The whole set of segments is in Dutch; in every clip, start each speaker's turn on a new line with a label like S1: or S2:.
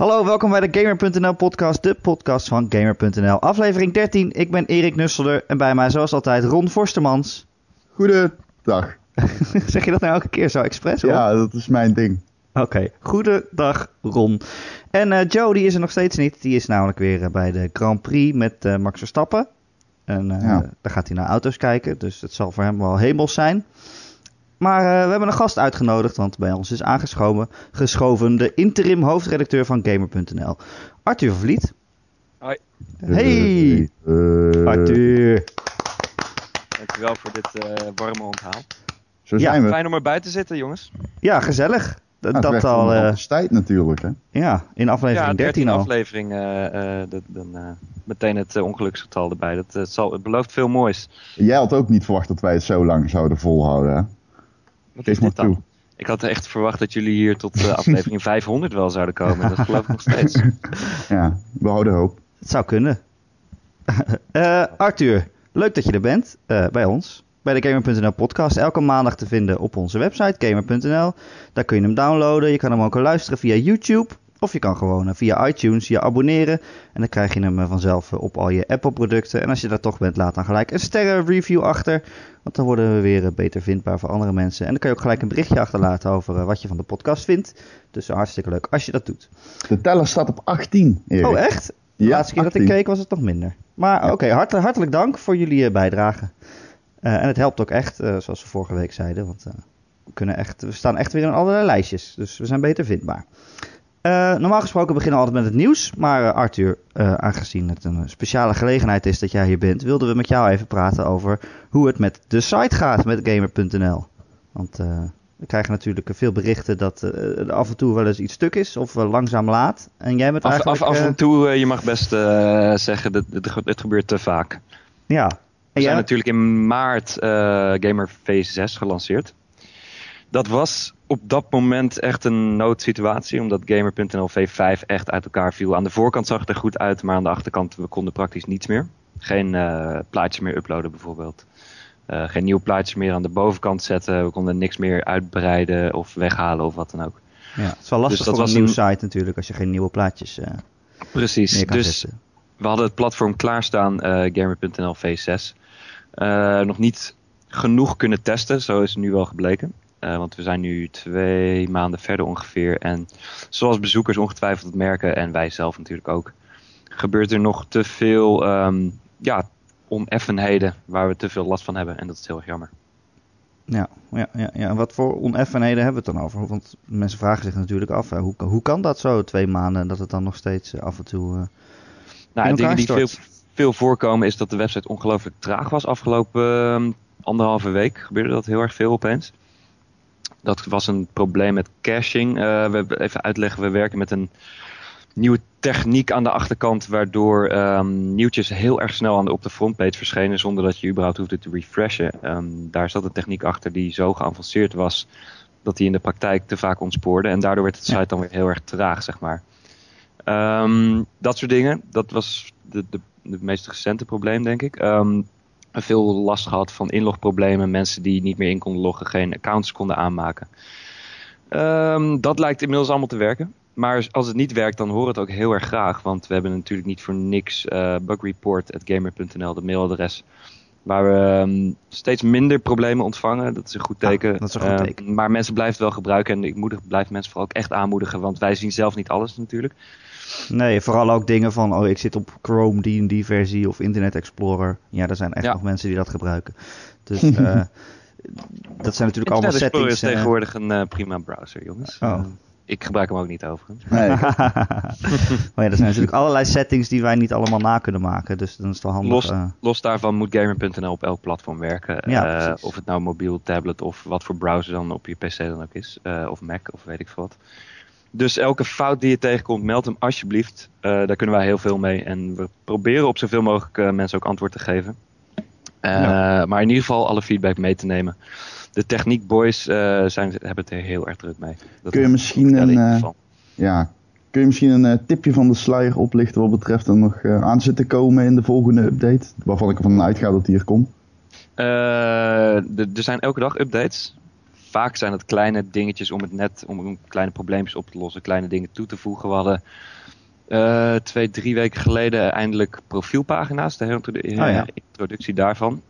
S1: Hallo, welkom bij de Gamer.nl podcast, de podcast van Gamer.nl. Aflevering 13, ik ben Erik Nusselder en bij mij zoals altijd Ron Forstermans.
S2: Goedendag.
S1: zeg je dat nou elke keer zo expres? Ron?
S2: Ja, dat is mijn ding.
S1: Oké, goedendag Ron. En uh, Joe, die is er nog steeds niet. Die is namelijk weer uh, bij de Grand Prix met uh, Max Verstappen. En ja. daar gaat hij naar auto's kijken, dus het zal voor hem wel hemels zijn. Maar uh, we hebben een gast uitgenodigd, want bij ons is aangeschoven geschoven de interim hoofdredacteur van Gamer.nl, Arthur Vliet.
S3: Hoi.
S1: Hey, uh, Arthur.
S3: Dankjewel voor dit uh, warme onthaal.
S2: Zo zijn
S3: ja,
S2: we.
S3: Fijn om erbij te zitten, jongens.
S1: Ja, gezellig. Dat,
S2: ja,
S1: dat al.
S2: Uh, tijd natuurlijk, hè?
S1: Ja, in aflevering
S3: ja,
S1: 13 al.
S3: aflevering, dan meteen het ongeluksgetal erbij. Dat het zal, het belooft veel moois.
S2: Jij had ook niet verwacht dat wij het zo lang zouden volhouden, hè?
S3: Wat is dit dan? Ik had echt verwacht dat jullie hier tot uh, aflevering 500 wel zouden komen. Dat geloof ik nog steeds.
S2: Ja, we houden hoop.
S1: Het zou kunnen. uh, Arthur, leuk dat je er bent uh, bij ons. Bij de Gamer.nl podcast. Elke maandag te vinden op onze website Gamer.nl. Daar kun je hem downloaden. Je kan hem ook luisteren via YouTube. Of je kan gewoon via iTunes je abonneren. En dan krijg je hem vanzelf op al je Apple producten. En als je daar toch bent, laat dan gelijk een sterren review achter. Want dan worden we weer beter vindbaar voor andere mensen. En dan kan je ook gelijk een berichtje achterlaten over wat je van de podcast vindt. Dus hartstikke leuk als je dat doet.
S2: De teller staat op 18. Erik.
S1: Oh echt? De
S2: ja,
S1: laatste keer 18. dat ik keek was het nog minder. Maar ja. oké, okay, hart, hartelijk dank voor jullie bijdrage. Uh, en het helpt ook echt, uh, zoals we vorige week zeiden. Want uh, we, kunnen echt, we staan echt weer in allerlei lijstjes. Dus we zijn beter vindbaar. Uh, normaal gesproken beginnen we altijd met het nieuws. Maar uh, Arthur, uh, aangezien het een speciale gelegenheid is dat jij hier bent, wilden we met jou even praten over hoe het met de site gaat met Gamer.nl. Want we krijgen natuurlijk veel berichten dat er af en toe wel eens iets stuk is of langzaam laat. En jij bent
S3: af,
S1: eigenlijk...
S3: Af, af en toe, je mag best zeggen, dat het, het gebeurt te vaak.
S1: Ja.
S3: We zijn natuurlijk in maart Gamer Phase 6 gelanceerd. Dat was op dat moment echt een noodsituatie, omdat Gamer.nl V5 echt uit elkaar viel. Aan de voorkant zag het er goed uit, maar aan de achterkant we konden praktisch niets meer. Geen uh, plaatjes meer uploaden bijvoorbeeld. Uh, geen nieuwe plaatjes meer aan de bovenkant zetten. We konden niks meer uitbreiden of weghalen of wat dan ook.
S1: Ja, het is wel lastig
S3: dus dat
S1: voor
S3: was
S1: een nieuwe site natuurlijk als je geen nieuwe plaatjes uh,
S3: Precies,
S1: meer kan
S3: dus
S1: zetten.
S3: we hadden het platform klaarstaan, Gamer.nl V6. nog niet genoeg kunnen testen, zo is het nu wel gebleken. Uh, want we zijn nu twee maanden verder ongeveer. En zoals bezoekers ongetwijfeld merken, en wij zelf natuurlijk ook, gebeurt er nog te veel um, ja, oneffenheden waar we te veel last van hebben. En dat is heel erg jammer.
S1: Ja, ja, ja, ja. wat voor oneffenheden hebben we het dan over? Want mensen vragen zich natuurlijk af, hoe, hoe kan dat zo, twee maanden, dat het dan nog steeds af en toe. Uh,
S3: nou, dingen die veel, veel voorkomen is dat de website ongelooflijk traag was afgelopen uh, anderhalve week. Gebeurde dat heel erg veel opeens. Dat was een probleem met caching. Uh, we even uitleggen, we werken met een nieuwe techniek aan de achterkant, waardoor um, nieuwtjes heel erg snel aan de, op de frontpage verschenen zonder dat je überhaupt hoefde te refreshen. Um, daar zat een techniek achter die zo geavanceerd was dat die in de praktijk te vaak ontspoorde. En daardoor werd het site dan weer heel erg traag, zeg maar. Um, dat soort dingen, dat was de, de, de meest recente probleem, denk ik veel last gehad van inlogproblemen. Mensen die niet meer in konden loggen, geen accounts konden aanmaken. Um, dat lijkt inmiddels allemaal te werken. Maar als het niet werkt, dan horen we het ook heel erg graag. Want we hebben natuurlijk niet voor niks uh, bugreport.gamer.nl, de mailadres. Waar we um, steeds minder problemen ontvangen. Dat is een goed teken.
S1: Dat is een goed teken.
S3: Uh, maar mensen blijven het wel gebruiken. En ik moedig, blijf mensen vooral ook echt aanmoedigen. Want wij zien zelf niet alles natuurlijk.
S1: Nee, vooral ook dingen van, oh ik zit op Chrome, die en die versie of Internet Explorer. Ja, er zijn echt
S3: ja.
S1: nog mensen die dat gebruiken. Dus uh, dat zijn natuurlijk
S3: Internet
S1: allemaal
S3: Explorer
S1: settings.
S3: is tegenwoordig een uh, prima browser, jongens.
S1: Oh.
S3: ik gebruik hem ook niet overigens.
S2: Nee.
S1: maar ja, er zijn natuurlijk allerlei settings die wij niet allemaal na kunnen maken. Dus dan is het wel handig.
S3: Los,
S1: uh,
S3: los daarvan moet Gamer.nl op elk platform werken.
S1: Ja,
S3: uh, of het nou mobiel, tablet of wat voor browser dan op je PC dan ook is. Uh, of Mac of weet ik veel wat. Dus elke fout die je tegenkomt, meld hem alsjeblieft. Uh, daar kunnen wij heel veel mee. En we proberen op zoveel mogelijk uh, mensen ook antwoord te geven. Uh, ja. Maar in ieder geval alle feedback mee te nemen. De techniek boys zijn, hebben het er heel erg druk mee.
S2: Dat Kun je misschien een, ja, kun je misschien een tipje van de sluier oplichten wat betreft er nog aan zit te komen in de volgende update? Waarvan ik ervan uitga dat die hier komt.
S3: er zijn elke dag updates. Vaak zijn het kleine dingetjes om het net, om kleine probleempjes op te lossen, kleine dingen toe te voegen. We hadden uh, twee, drie weken geleden eindelijk profielpagina's, de oh, introductie daarvan.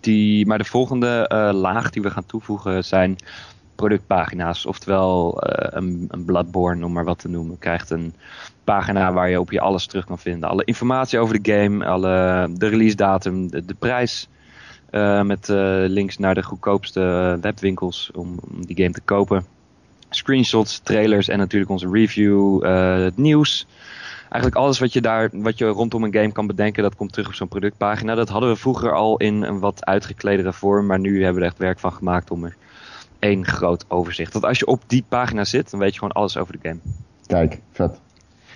S3: Die, maar de volgende uh, laag die we gaan toevoegen zijn productpagina's. Oftewel uh, een, een Bloodborne, om maar wat te noemen, krijgt een pagina waar je op je alles terug kan vinden. Alle informatie over de game, alle, de release datum, de, de prijs. Uh, met uh, links naar de goedkoopste webwinkels om, om, die game te kopen. Screenshots, trailers en natuurlijk onze review, het nieuws. Eigenlijk alles wat je daar, wat je rondom een game kan bedenken, dat komt terug op zo'n productpagina. Dat hadden we vroeger al in een wat uitgekledere vorm, maar nu hebben we er echt werk van gemaakt om er één groot overzicht. Want als je op die pagina zit, dan weet je gewoon alles over de game.
S2: Kijk, vet.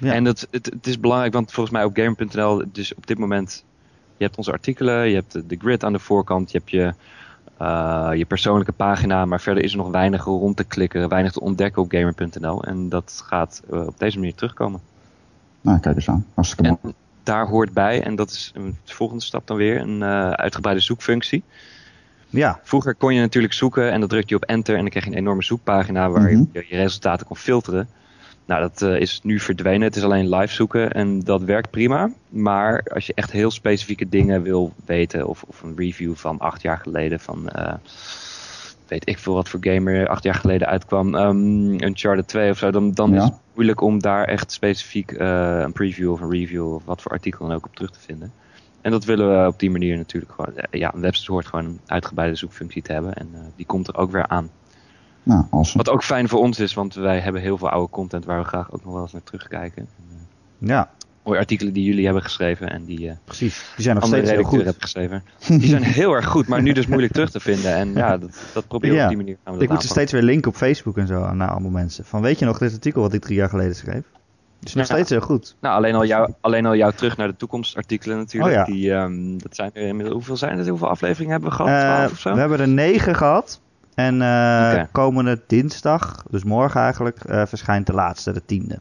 S3: Ja. En het, het, het, is belangrijk, want volgens mij op Gamer.nl, dus op dit moment, je hebt onze artikelen, je hebt de grid aan de voorkant, je hebt je, uh, je persoonlijke pagina, maar verder is er nog weinig rond te klikken, weinig te ontdekken op Gamer.nl. En dat gaat uh, op deze manier terugkomen.
S2: Nou, kijk eens aan. Hartstikke
S3: mooi. Daar hoort bij, en dat is een volgende stap dan weer, een uh, uitgebreide zoekfunctie. Ja. Vroeger kon je natuurlijk zoeken en dan druk je op enter en dan kreeg je een enorme zoekpagina waar je, mhm. je resultaten kon filteren. Nou, dat uh, is nu verdwenen. Het is alleen live zoeken en dat werkt prima. Maar als je echt heel specifieke dingen wil weten, of, of een review van acht jaar geleden van, uh, weet ik veel wat voor gamer acht jaar geleden uitkwam, um, Uncharted 2 of zo, dan, dan is het moeilijk om daar echt specifiek uh, een preview of een review of wat voor artikel dan ook op terug te vinden. En dat willen we op die manier natuurlijk gewoon. Ja, een website hoort gewoon een uitgebreide zoekfunctie te hebben. En die komt er ook weer aan.
S2: Nou, awesome.
S3: Wat ook fijn voor ons is, want wij hebben heel veel oude content waar we graag ook nog wel eens naar terugkijken.
S1: Uh, ja.
S3: Mooie artikelen die jullie hebben geschreven en die uh,
S1: Precies, die zijn nog steeds heel goed.
S3: geschreven. Die zijn heel erg goed, maar nu dus moeilijk terug te vinden. En ja, dat, dat proberen we op die manier.
S1: Gaan we ik moet ze steeds weer linken op Facebook en zo naar allemaal mensen. Van weet je nog dit artikel wat ik drie jaar geleden schreef? is nog steeds heel goed.
S3: Nou, alleen al, jou, alleen al jouw terug naar de toekomstartikelen natuurlijk. Oh, ja. die, um, dat zijn er inmiddels, hoeveel zijn het? Hoeveel afleveringen hebben we gehad? Uh, of zo?
S1: We hebben er negen gehad. En uh, okay. komende dinsdag, dus morgen eigenlijk, uh, verschijnt de laatste, de tiende.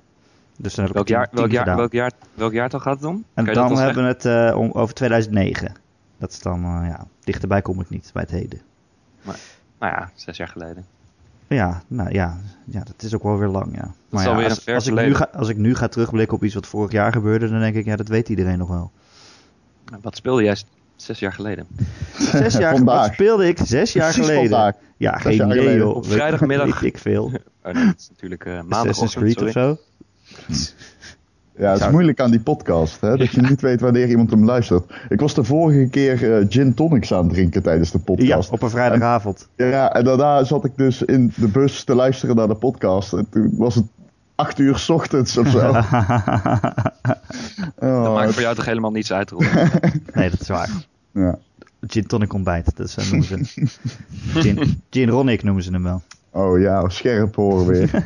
S3: Dus dan heb welk, jaar, welk, jaar, welk, jaar, welk jaartal gaat het om?
S1: En dan hebben we het uh, om, over 2009. Dat is dan, ja, dichterbij kom ik niet bij het heden.
S3: Maar, nou ja, zes jaar geleden.
S1: Ja, nou ja, ja, dat is ook wel weer lang, ja. Maar ja, als, als, ik nu ga, als ik nu ga terugblikken op iets wat vorig jaar gebeurde, dan denk ik, ja, dat weet iedereen nog wel.
S3: Wat speelde jij zes jaar geleden?
S1: Zes jaar, wat speelde ik zes jaar geleden? Vandaag. Ja, geen idee, joh.
S3: Op vrijdagmiddag.
S1: Weet ik veel.
S3: Oh, nee, dat is natuurlijk uh, maandag.
S1: Assassin's Creed of zo?
S2: Ja, het is moeilijk aan die podcast, hè? dat je niet weet wanneer iemand hem luistert. Ik was de vorige keer uh, gin tonics aan het drinken tijdens de podcast.
S1: Ja, op een vrijdagavond.
S2: En, ja, en daarna zat ik dus in de bus te luisteren naar de podcast. En toen was het acht uur s ochtends of zo. oh,
S3: dat maakt voor jou toch helemaal niets uit, Roel?
S1: nee, dat is waar. Ja. Gin tonic ontbijt, dat is, uh, noemen ze gin, gin Ronic noemen ze hem wel.
S2: Oh ja, scherp horen weer.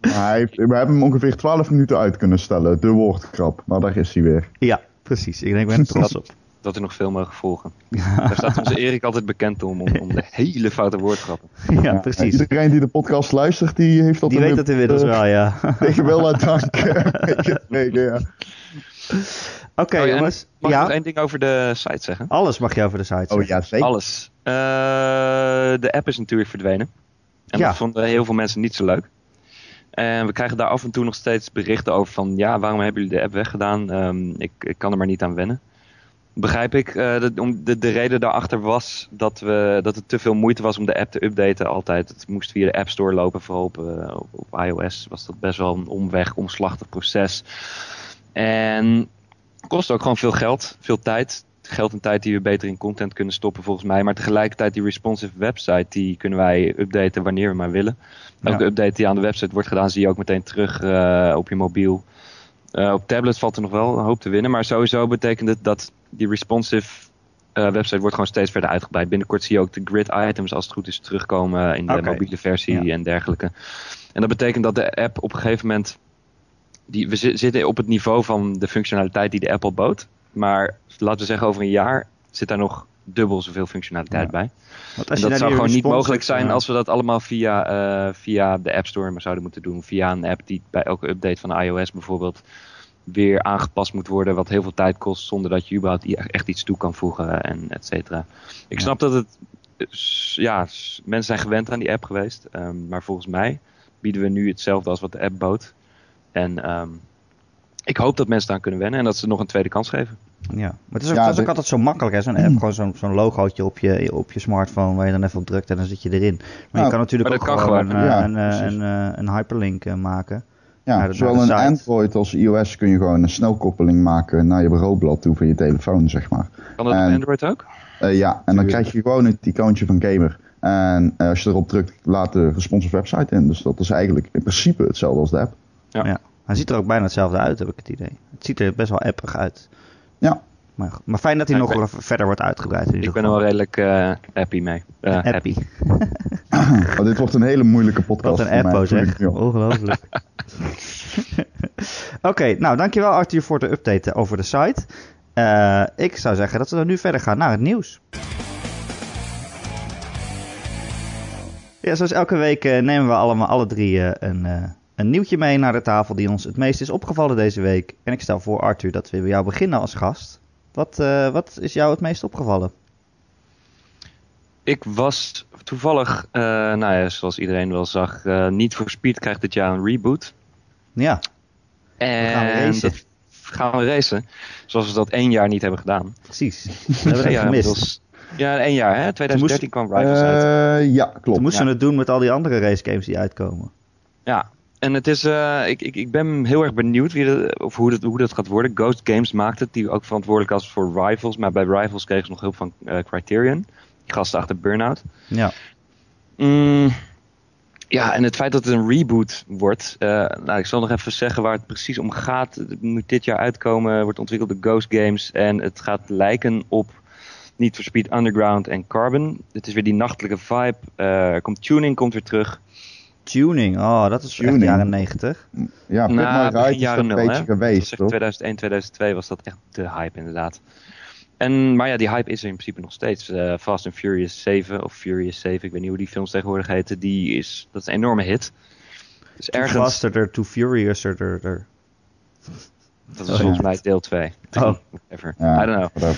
S2: hij we hebben hem ongeveer 12 minuten uit kunnen stellen, de woordgrap. Maar daar is hij weer.
S1: Ja, precies. Ik denk, ik ben trots op.
S3: Dat er nog veel mogen volgen. Daar staat onze Erik altijd bekend om, om, om, de hele foute woordgrappen.
S1: Ja, precies.
S2: iedereen die de podcast luistert, die heeft dat
S1: Die weet dat inmiddels uh, wel, ja.
S2: Tegen wel uit dank. ja.
S1: Oké, okay, oh, jongens.
S3: Mag
S1: ja?
S3: ik nog één ding over de site zeggen?
S1: Alles mag je over de site zeggen.
S2: Oh ja, zeker.
S3: Alles. Uh, de app is natuurlijk verdwenen. En ja. dat vonden heel veel mensen niet zo leuk. En we krijgen daar af en toe nog steeds berichten over van... ja, waarom hebben jullie de app weggedaan? Um, ik, ik kan er maar niet aan wennen. Begrijp ik. Uh, de, om de, de reden daarachter was dat, we, dat het te veel moeite was om de app te updaten altijd. Het moest via de App Store lopen, vooral op, uh, op, iOS was dat best wel een omweg, omslachtig proces. En kost ook gewoon veel geld, veel tijd geld en tijd die we beter in content kunnen stoppen volgens mij. Maar tegelijkertijd die responsive website, die kunnen wij updaten wanneer we maar willen. Elke update die aan de website wordt gedaan, zie je ook meteen terug uh, op je mobiel. Uh, op tablet valt er nog wel een hoop te winnen. Maar sowieso betekent het dat die responsive uh, website wordt gewoon steeds verder uitgebreid. Binnenkort zie je ook de grid items als het goed is terugkomen in de okay. mobiele versie en dergelijke. En dat betekent dat de app op een gegeven moment... Die, we zitten op het niveau van de functionaliteit die de Apple bood. Maar laten we zeggen over een jaar zit daar nog dubbel zoveel functionaliteit bij. Want als en dat zou gewoon niet mogelijk zijn als we dat allemaal via, uh, via de App Store maar zouden moeten doen. Via een app die bij elke update van iOS bijvoorbeeld weer aangepast moet worden. Wat heel veel tijd kost zonder dat je überhaupt echt iets toe kan voegen en et cetera. Ik snap dat het ja, mensen zijn gewend aan die app geweest. Ehm, maar volgens mij bieden we nu hetzelfde als wat de app bood. En um, ik hoop dat mensen daar kunnen wennen en dat ze nog een tweede kans geven.
S1: Ja, maar het is ook, is ook altijd zo makkelijk, hè? Zo'n app, gewoon zo'n zo'n logootje op je, op je smartphone waar je dan even op drukt en dan zit je erin. Maar je kan natuurlijk ook kan gewoon, gewoon uh, een, een, een, een, hyperlink uh, maken.
S2: Ja, zowel een Android als iOS kun je gewoon een snelkoppeling maken naar je bureaublad toe van je telefoon, zeg maar.
S3: Kan dat en, op Android ook?
S2: Uh, ja, en dan krijg je gewoon het icoontje van Gamer. En als je erop drukt, laat de gesponsorde website in. Dus dat is eigenlijk in principe hetzelfde als de app.
S1: Ja. ja. Hij ziet er ook bijna hetzelfde uit, heb ik het idee. Het ziet er best wel appig uit.
S2: Ja.
S1: Maar, maar fijn dat hij nog ben, verder wordt uitgebreid.
S3: ik ben er wel redelijk uh, happy mee.
S1: Uh, happy.
S2: oh, dit wordt een hele moeilijke podcast.
S1: Wat een appo zeg. Ongelooflijk. Oké, okay, nou dankjewel Arthur voor de update over de site. Uh, ik zou zeggen dat we dan nu verder gaan naar het nieuws. Ja, zoals elke week nemen we allemaal alle drie een een nieuwtje mee naar de tafel die ons het meest is opgevallen deze week. En ik stel voor, Arthur, dat we bij jou beginnen als gast. Wat, uh, wat is jou het meest opgevallen?
S3: Ik was toevallig, uh, nou ja, zoals iedereen wel zag, uh, niet voor Speed krijgt dit jaar een reboot.
S1: Ja.
S3: En gaan we racen. gaan we racen. Zoals we dat één jaar niet hebben gedaan.
S1: Precies. Dat hebben we ja, gemist.
S3: Ja, één jaar hè. 2013 kwam Rivals uit.
S2: Ja, klopt.
S1: Toen moesten
S3: we
S1: het doen met al die andere racegames die uitkomen.
S3: Ja, en het is, uh, ik, ik, ik ben heel erg benieuwd wie of hoe, dat, hoe dat gaat worden. Ghost Games maakt het, die ook verantwoordelijk was voor Rivals. Maar bij Rivals kregen ze nog hulp van uh, Criterion. Gasten achter Burnout.
S1: Ja.
S3: Mm, ja, en het feit dat het een reboot wordt. Uh, nou, ik zal nog even zeggen waar het precies om gaat. Het moet dit jaar uitkomen, wordt ontwikkeld door Ghost Games. En het gaat lijken op Need for Speed Underground en Carbon. Het is weer die nachtelijke vibe. komt tuning, komt weer terug.
S1: Tuning, oh, dat is Tuning. echt jaren 90.
S2: Ja, Pit nou, My Ride is een beetje geweest, toch?
S3: 2001, 2002 was dat echt de hype inderdaad. En, maar ja, die hype is er in principe nog steeds. Uh, Fast and Furious 7 of Furious 7, ik weet niet hoe die films tegenwoordig heten, die is, dat is een enorme hit.
S1: Dus too ergens... faster, too furious er,
S3: Dat is oh, volgens ja. mij deel 2.
S1: Oh.
S3: Whatever. Ja, I don't know.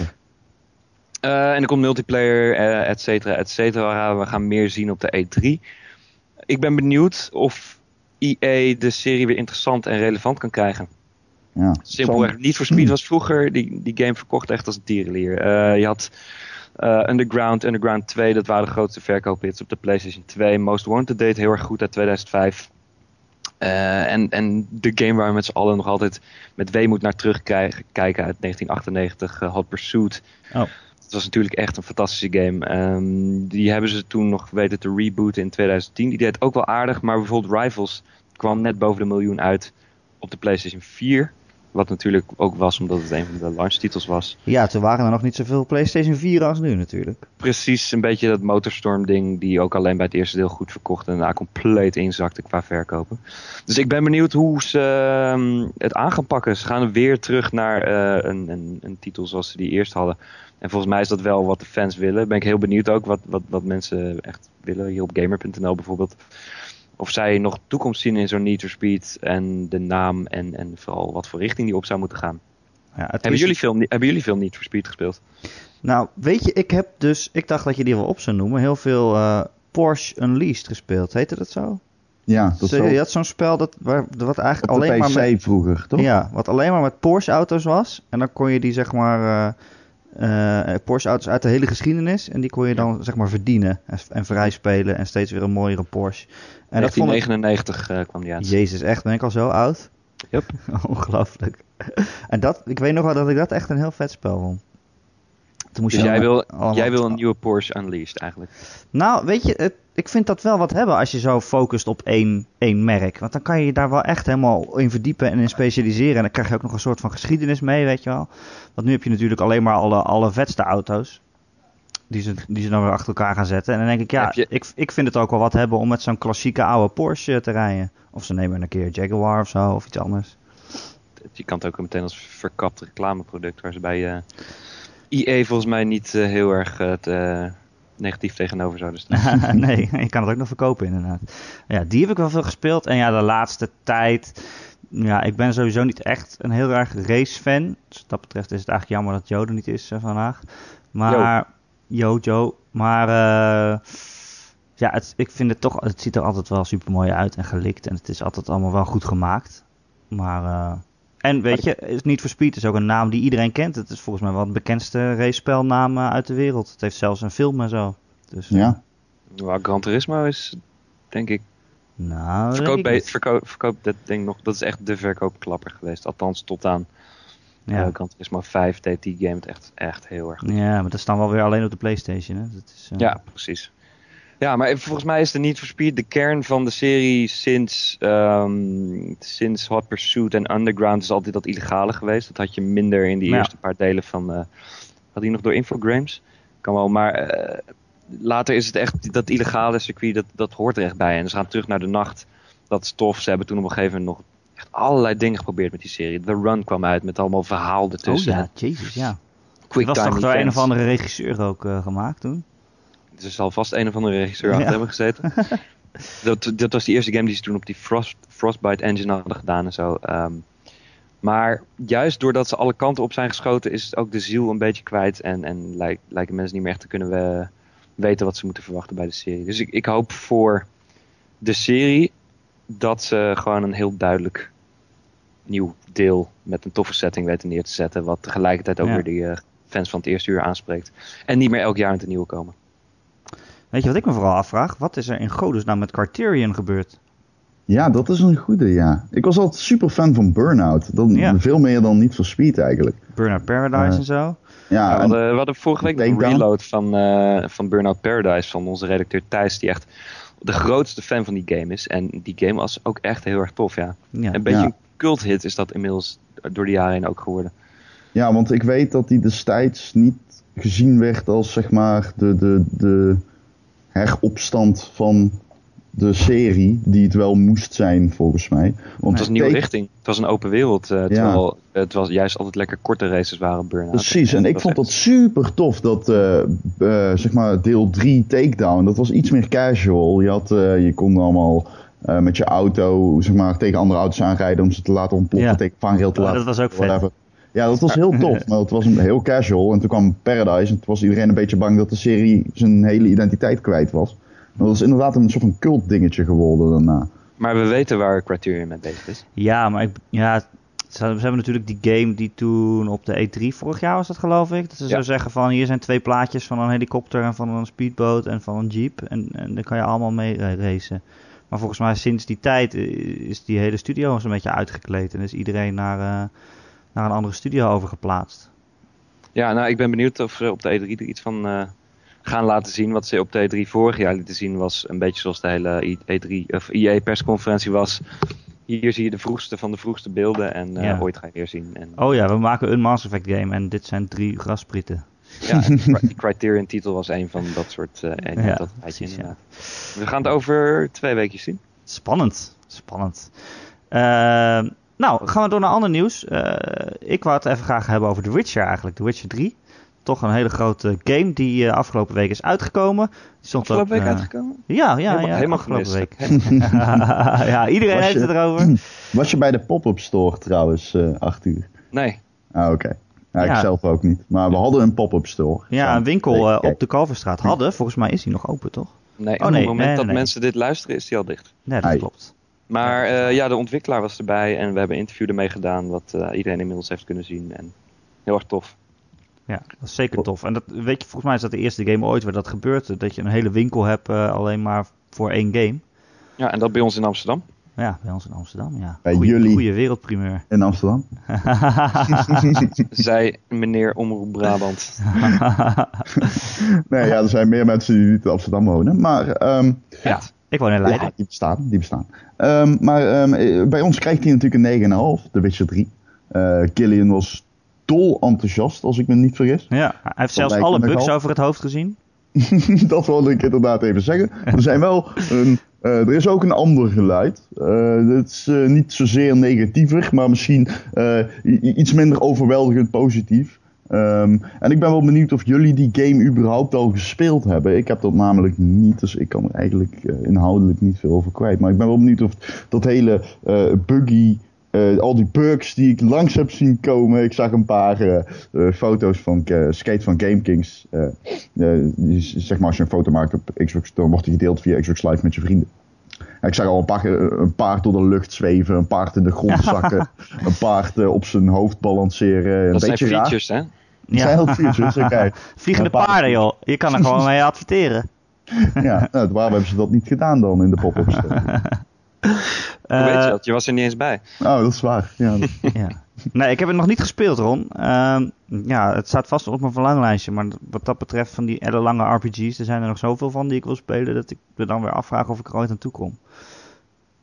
S3: Uh, en er komt multiplayer, uh, et cetera, et cetera. We gaan meer zien op de E3 ik ben benieuwd of EA de serie weer interessant en relevant kan krijgen.
S2: Ja,
S3: Simpelweg. Niet voor Speed was vroeger, die, die game verkocht echt als een tierenlier. Uh, je had uh, Underground, Underground 2, dat waren de grootste verkoophits op de PlayStation 2. Most Wanted deed heel erg goed uit 2005. Uh, en, en de game waar we met z'n allen nog altijd met weemoed naar terugkijken uit 1998, Hot Pursuit.
S1: Oh.
S3: Het was natuurlijk echt een fantastische game. Um, die hebben ze toen nog weten te rebooten in 2010. Die deed ook wel aardig, maar bijvoorbeeld Rivals kwam net boven de miljoen uit op de PlayStation 4. Wat natuurlijk ook was omdat het een van de launchtitels was.
S1: Ja, toen waren er nog niet zoveel PlayStation 4 als nu natuurlijk.
S3: Precies, een beetje dat Motorstorm ding die ook alleen bij het eerste deel goed verkocht en daarna compleet inzakte qua verkopen. Dus ik ben benieuwd hoe ze um, het aan gaan pakken. Ze gaan weer terug naar uh, een, een, een, titel zoals ze die eerst hadden. En volgens mij is dat wel wat de fans willen. Ben ik heel benieuwd ook wat, wat, wat mensen echt willen. Hier op gamer.nl bijvoorbeeld. Of zij nog toekomst zien in zo'n Need for Speed. En de naam en, en vooral wat voor richting die op zou moeten gaan. Ja, hebben, jullie veel, hebben jullie veel Need for Speed gespeeld?
S1: Nou, weet je, ik heb dus... Ik dacht dat je die wel op zou noemen. Heel veel uh, Porsche Unleashed gespeeld. Heette dat zo?
S2: Ja,
S1: dat zo, Je had zo'n spel dat, waar, wat eigenlijk alleen maar
S2: met... vroeger, toch?
S1: Ja, wat alleen maar met Porsche auto's was. En dan kon je die zeg maar... Uh, uh, Porsche-auto's uit de hele geschiedenis. En die kon je dan zeg maar verdienen en, en vrij spelen. En steeds weer een mooiere Porsche.
S3: En 1999 ik... uh, kwam die uit.
S1: Jezus, echt? Ben ik al zo oud?
S3: Yep.
S1: Ongelooflijk. en dat, ik weet nog wel dat ik dat echt een heel vet spel vond.
S3: dus jij wil, jij wil een nieuwe Porsche Unleashed eigenlijk?
S1: Nou, weet je, het, ik vind dat wel wat hebben als je zo focust op één, één merk. Want dan kan je je daar wel echt helemaal in verdiepen en in specialiseren. En dan krijg je ook nog een soort van geschiedenis mee, weet je wel. Want nu heb je natuurlijk alleen maar alle, alle vetste auto's. Die ze, die ze dan weer achter elkaar gaan zetten. En dan denk ik, ja, ik, ik vind het ook wel wat hebben om met zo'n klassieke oude Porsche te rijden. Of ze nemen een keer Jaguar of zo, of iets anders.
S3: Je kan het ook meteen als verkapt reclameproduct, waar ze bij uh, eh, IE volgens mij niet uh, heel erg uh, te, negatief tegenover zouden
S1: staan. nee, je kan het ook nog verkopen inderdaad. Ja, die heb ik wel veel gespeeld. En ja, de laatste tijd... Ja, ik ben sowieso niet echt een heel erg race-fan. Dus wat dat betreft is het eigenlijk jammer dat Joden niet is vandaag. Maar Jojo. Maar uh, ja, het, ik vind het toch, het ziet er altijd wel super mooi uit en gelikt. En het is altijd allemaal wel goed gemaakt. Maar, uh, en weet je, is niet for Speed is ook een naam die iedereen kent. Het is volgens mij wel de bekendste race-spelnaam uit de wereld. Het heeft zelfs een film en zo. Dus,
S2: ja.
S3: Uh, Gran Turismo is, denk ik,
S1: nou,
S3: verkoop, bij, verkoop, verkoop dat ding nog, dat is echt de verkoopklapper geweest. Althans, tot aan ja. Uh, Gran Turismo 5 deed die game het echt, echt heel erg goed.
S1: Ja, maar dat staan wel weer alleen op de Playstation. Hè? Dat is,
S3: uh... Ja, precies. Ja, maar volgens mij is de Need for Speed de kern van de serie sinds, um, sinds Hot Pursuit en Underground is altijd dat illegale geweest. Dat had je minder in die ja. eerste paar delen van, uh, had hij nog door Infogrames? Kan wel, maar uh, later is het echt, dat illegale circuit, dat, dat hoort er echt bij. En ze gaan terug naar de nacht, dat is tof. Ze hebben toen op een gegeven moment nog echt allerlei dingen geprobeerd met die serie. The Run kwam uit met allemaal verhaal ertussen.
S1: Oh ja, jezus, ja. Quick was toch door een of andere regisseur ook uh, gemaakt toen?
S3: Er zal vast een of andere regisseur aan het hebben gezeten. dat, dat was die eerste game die ze toen op die Frost, Frostbite engine hadden gedaan en zo. Um, maar juist doordat ze alle kanten op zijn geschoten, is het ook de ziel een beetje kwijt. En, en lijken, lijken mensen niet meer echt te kunnen we, weten wat ze moeten verwachten bij de serie. Dus ik, ik hoop voor de serie dat ze gewoon een heel duidelijk nieuw deel met een toffe setting weten neer te zetten. Wat tegelijkertijd ook weer de uh, fans van het eerste uur aanspreekt. En niet meer elk jaar met een nieuwe komen.
S1: Weet je wat ik me vooral afvraag? Wat is er in nou met Criterion gebeurd?
S2: Ja, dat is een goede, ja. Ik was altijd super fan van Burnout. Dan, ja. Veel meer dan niet voor Speed eigenlijk.
S1: Burnout Paradise uh, en zo.
S3: Ja, we, hadden, we hadden vorige week een reload van, uh, van Burnout Paradise van onze redacteur Thijs, die echt de grootste fan van die game is. En die game was ook echt heel erg tof, ja. ja. Een beetje ja. een cult hit is dat inmiddels door de jaren heen ook geworden.
S2: Ja, want ik weet dat die destijds niet gezien werd als zeg maar de, de, de heropstand van de serie, die het wel moest zijn volgens mij.
S3: Want het was een nieuwe richting. Het was een open wereld. Uh, terwijl ja. het was juist altijd lekker korte races waren
S2: Precies, en, ik vond dat super tof dat uh, uh, zeg maar deel 3 Takedown, dat was iets meer casual. Je, had, je kon allemaal met je auto zeg maar, tegen andere auto's aanrijden om ze te laten ontploffen, ja. tegen vangrail te laten.
S1: Dat was ook vet.
S2: Ja, dat was heel tof, maar het was een, heel casual. En toen kwam Paradise en toen was iedereen een beetje bang dat de serie zijn hele identiteit kwijt was. Dat is inderdaad een soort van cult dingetje geworden daarna.
S3: Maar we weten waar Criterion mee bezig is.
S1: Ja, maar ik, ja, ze hebben natuurlijk die game die toen op de E3 vorig jaar was dat geloof ik. Dat ze zo zeggen van hier zijn twee plaatjes van een helikopter en van een speedboot en van een jeep. En, en daar kan je allemaal mee racen. Maar volgens mij sinds die tijd is die hele studio zo'n beetje uitgekleed. En is iedereen naar, uh, naar een andere studio overgeplaatst.
S3: Ja, nou ik ben benieuwd of ze op de E3 er iets van... Uh gaan laten zien. Wat ze op de E3 vorig jaar lieten zien was een beetje zoals de hele E3 of IE persconferentie was. Hier zie je de vroegste van de vroegste beelden en uh, ooit ga je weer zien. En,
S1: oh ja, we maken een Mass Effect game en dit zijn drie grasprieten.
S3: Ja, de Criterion titel was een van dat soort uh, ja, dat precies, ja. We gaan het over twee weken zien.
S1: Spannend, spannend. Uh, nou, gaan we door naar ander nieuws. ik wou het even graag hebben over The Witcher eigenlijk, The Witcher 3 toch een hele grote game die uh, afgelopen week is uitgekomen. Die
S3: stond afgelopen week uh, uitgekomen?
S1: Ja, ja,
S3: helemaal,
S1: ja.
S3: Helemaal
S1: afgelopen
S3: week.
S1: ja, iedereen heeft het erover.
S2: Was je bij de pop-up store trouwens, uh, acht uur?
S3: Nee.
S2: Ah, oké. Okay. Ja, ja, ik zelf ook niet. Maar we hadden een pop-up store.
S1: Ja, een winkel op de Kalverstraat hadden. Volgens mij is die nog open, toch?
S3: Nee, oh, nee op het moment nee, dat nee. mensen dit luisteren is die al dicht.
S1: Nee, dat Ai. klopt.
S3: Maar uh, ja, de ontwikkelaar was erbij en we hebben een interview ermee gedaan, wat uh, iedereen inmiddels heeft kunnen zien. En heel erg tof.
S1: Ja, dat is zeker tof. En dat, weet je, volgens mij is dat de eerste game ooit waar dat gebeurt. Dat je een hele winkel hebt uh, alleen maar voor één game.
S3: Ja, en dat bij ons in Amsterdam.
S1: Ja, bij ons in Amsterdam, ja.
S2: Bij goeie, jullie
S1: goede wereldprimeur.
S2: In Amsterdam?
S3: Zij, meneer Omroep Brabant.
S2: nee, ja, er zijn meer mensen die niet in Amsterdam wonen. Maar, um,
S1: ja, ik woon in Leiden.
S2: Ja, die bestaan, die bestaan. Um, maar um, bij ons krijgt hij natuurlijk een 9,5, de Witcher 3. Uh, Killian was dol enthousiast, als ik me niet vergis.
S1: Ja, hij heeft zelfs alle bugs over het hoofd gezien.
S2: dat wilde ik inderdaad even zeggen. Er, zijn wel een, uh, er is ook een ander geluid. Uh, het is uh, niet zozeer negatiever, maar misschien iets minder overweldigend positief. Um, en ik ben wel benieuwd of jullie die game überhaupt al gespeeld hebben. Ik heb dat namelijk niet, dus ik kan er eigenlijk inhoudelijk niet veel over kwijt. Maar ik ben wel benieuwd of dat hele buggy eh, al die bugs die ik langs heb zien komen. Ik zag een paar eh, eh, foto's van Skate van GameKings. zeg maar als je een foto maakt op Xbox, dan wordt die gedeeld via Xbox Live met je vrienden. Ik zag al een, paar, een paard door de lucht zweven, een paard in de grond zakken, een paard op zijn hoofd balanceren.
S3: Dat
S2: een
S3: zijn features, hè?
S2: Ja. zijn heel features, oké.
S1: Vliegende paarden, joh. Je kan er gewoon mee adverteren.
S2: ja, nou, waarom hebben ze dat niet gedaan dan in de pop-ups?
S3: Hoe weet je eh, dat? Je was er niet eens bij.
S2: Oh, dat is waar. Ja,
S1: ja. Nee, ik heb het nog niet gespeeld, Ron. Ehm, ja, het staat vast op mijn verlanglijstje. Maar wat dat betreft van die lange RPG's, er zijn er nog zoveel van die ik wil spelen, dat ik me dan weer afvraag of ik er ooit aan toe kom.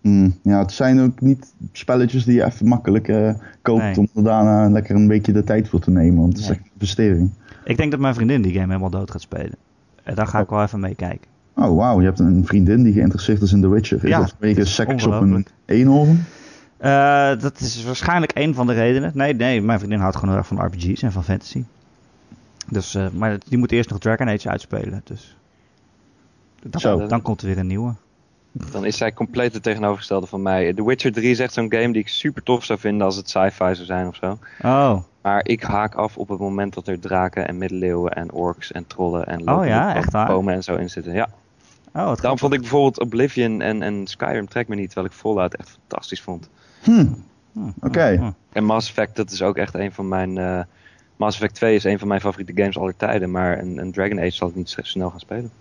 S2: Mm, ja, het zijn ook niet spelletjes die je even makkelijk uh, koopt om er daarna lekker een beetje de tijd voor te nemen. Want het is echt een investering.
S1: Ik denk dat mijn vriendin die game helemaal dood gaat spelen. En daar ga ik wel even mee kijken.
S2: Oh, wauw. Je hebt een vriendin die geïnteresseerd is in The Witcher. Is ja, dat vanwege seks op een eenhoorn?
S1: Uh, dat is waarschijnlijk een van de redenen. Nee, nee, mijn vriendin houdt gewoon heel erg van RPG's en van fantasy. Dus, uh, maar die moet eerst nog Dragon Age uitspelen. Dus dan, dan komt er weer een nieuwe.
S3: Dan is zij compleet het tegenovergestelde van mij. The Witcher 3 is echt zo'n game die ik super tof zou vinden als het sci-fi zou zijn of zo.
S1: Oh.
S3: Maar ik haak af op het moment dat er draken en middeleeuwen en orks en trollen en
S1: oh, ja, echt waar?
S3: bomen en zo in zitten. Ja.
S1: Oh,
S3: Daarom vond ik bijvoorbeeld Oblivion en, en Skyrim trek me niet, terwijl ik Fallout echt fantastisch vond.
S2: Hmm. hmm. Oké. Hmm.
S3: En Mass Effect, dat is ook echt een van mijn... Uh, Mass Effect 2 is een van mijn favoriete games aller tijden, maar een, een Dragon Age zal ik niet snel gaan spelen.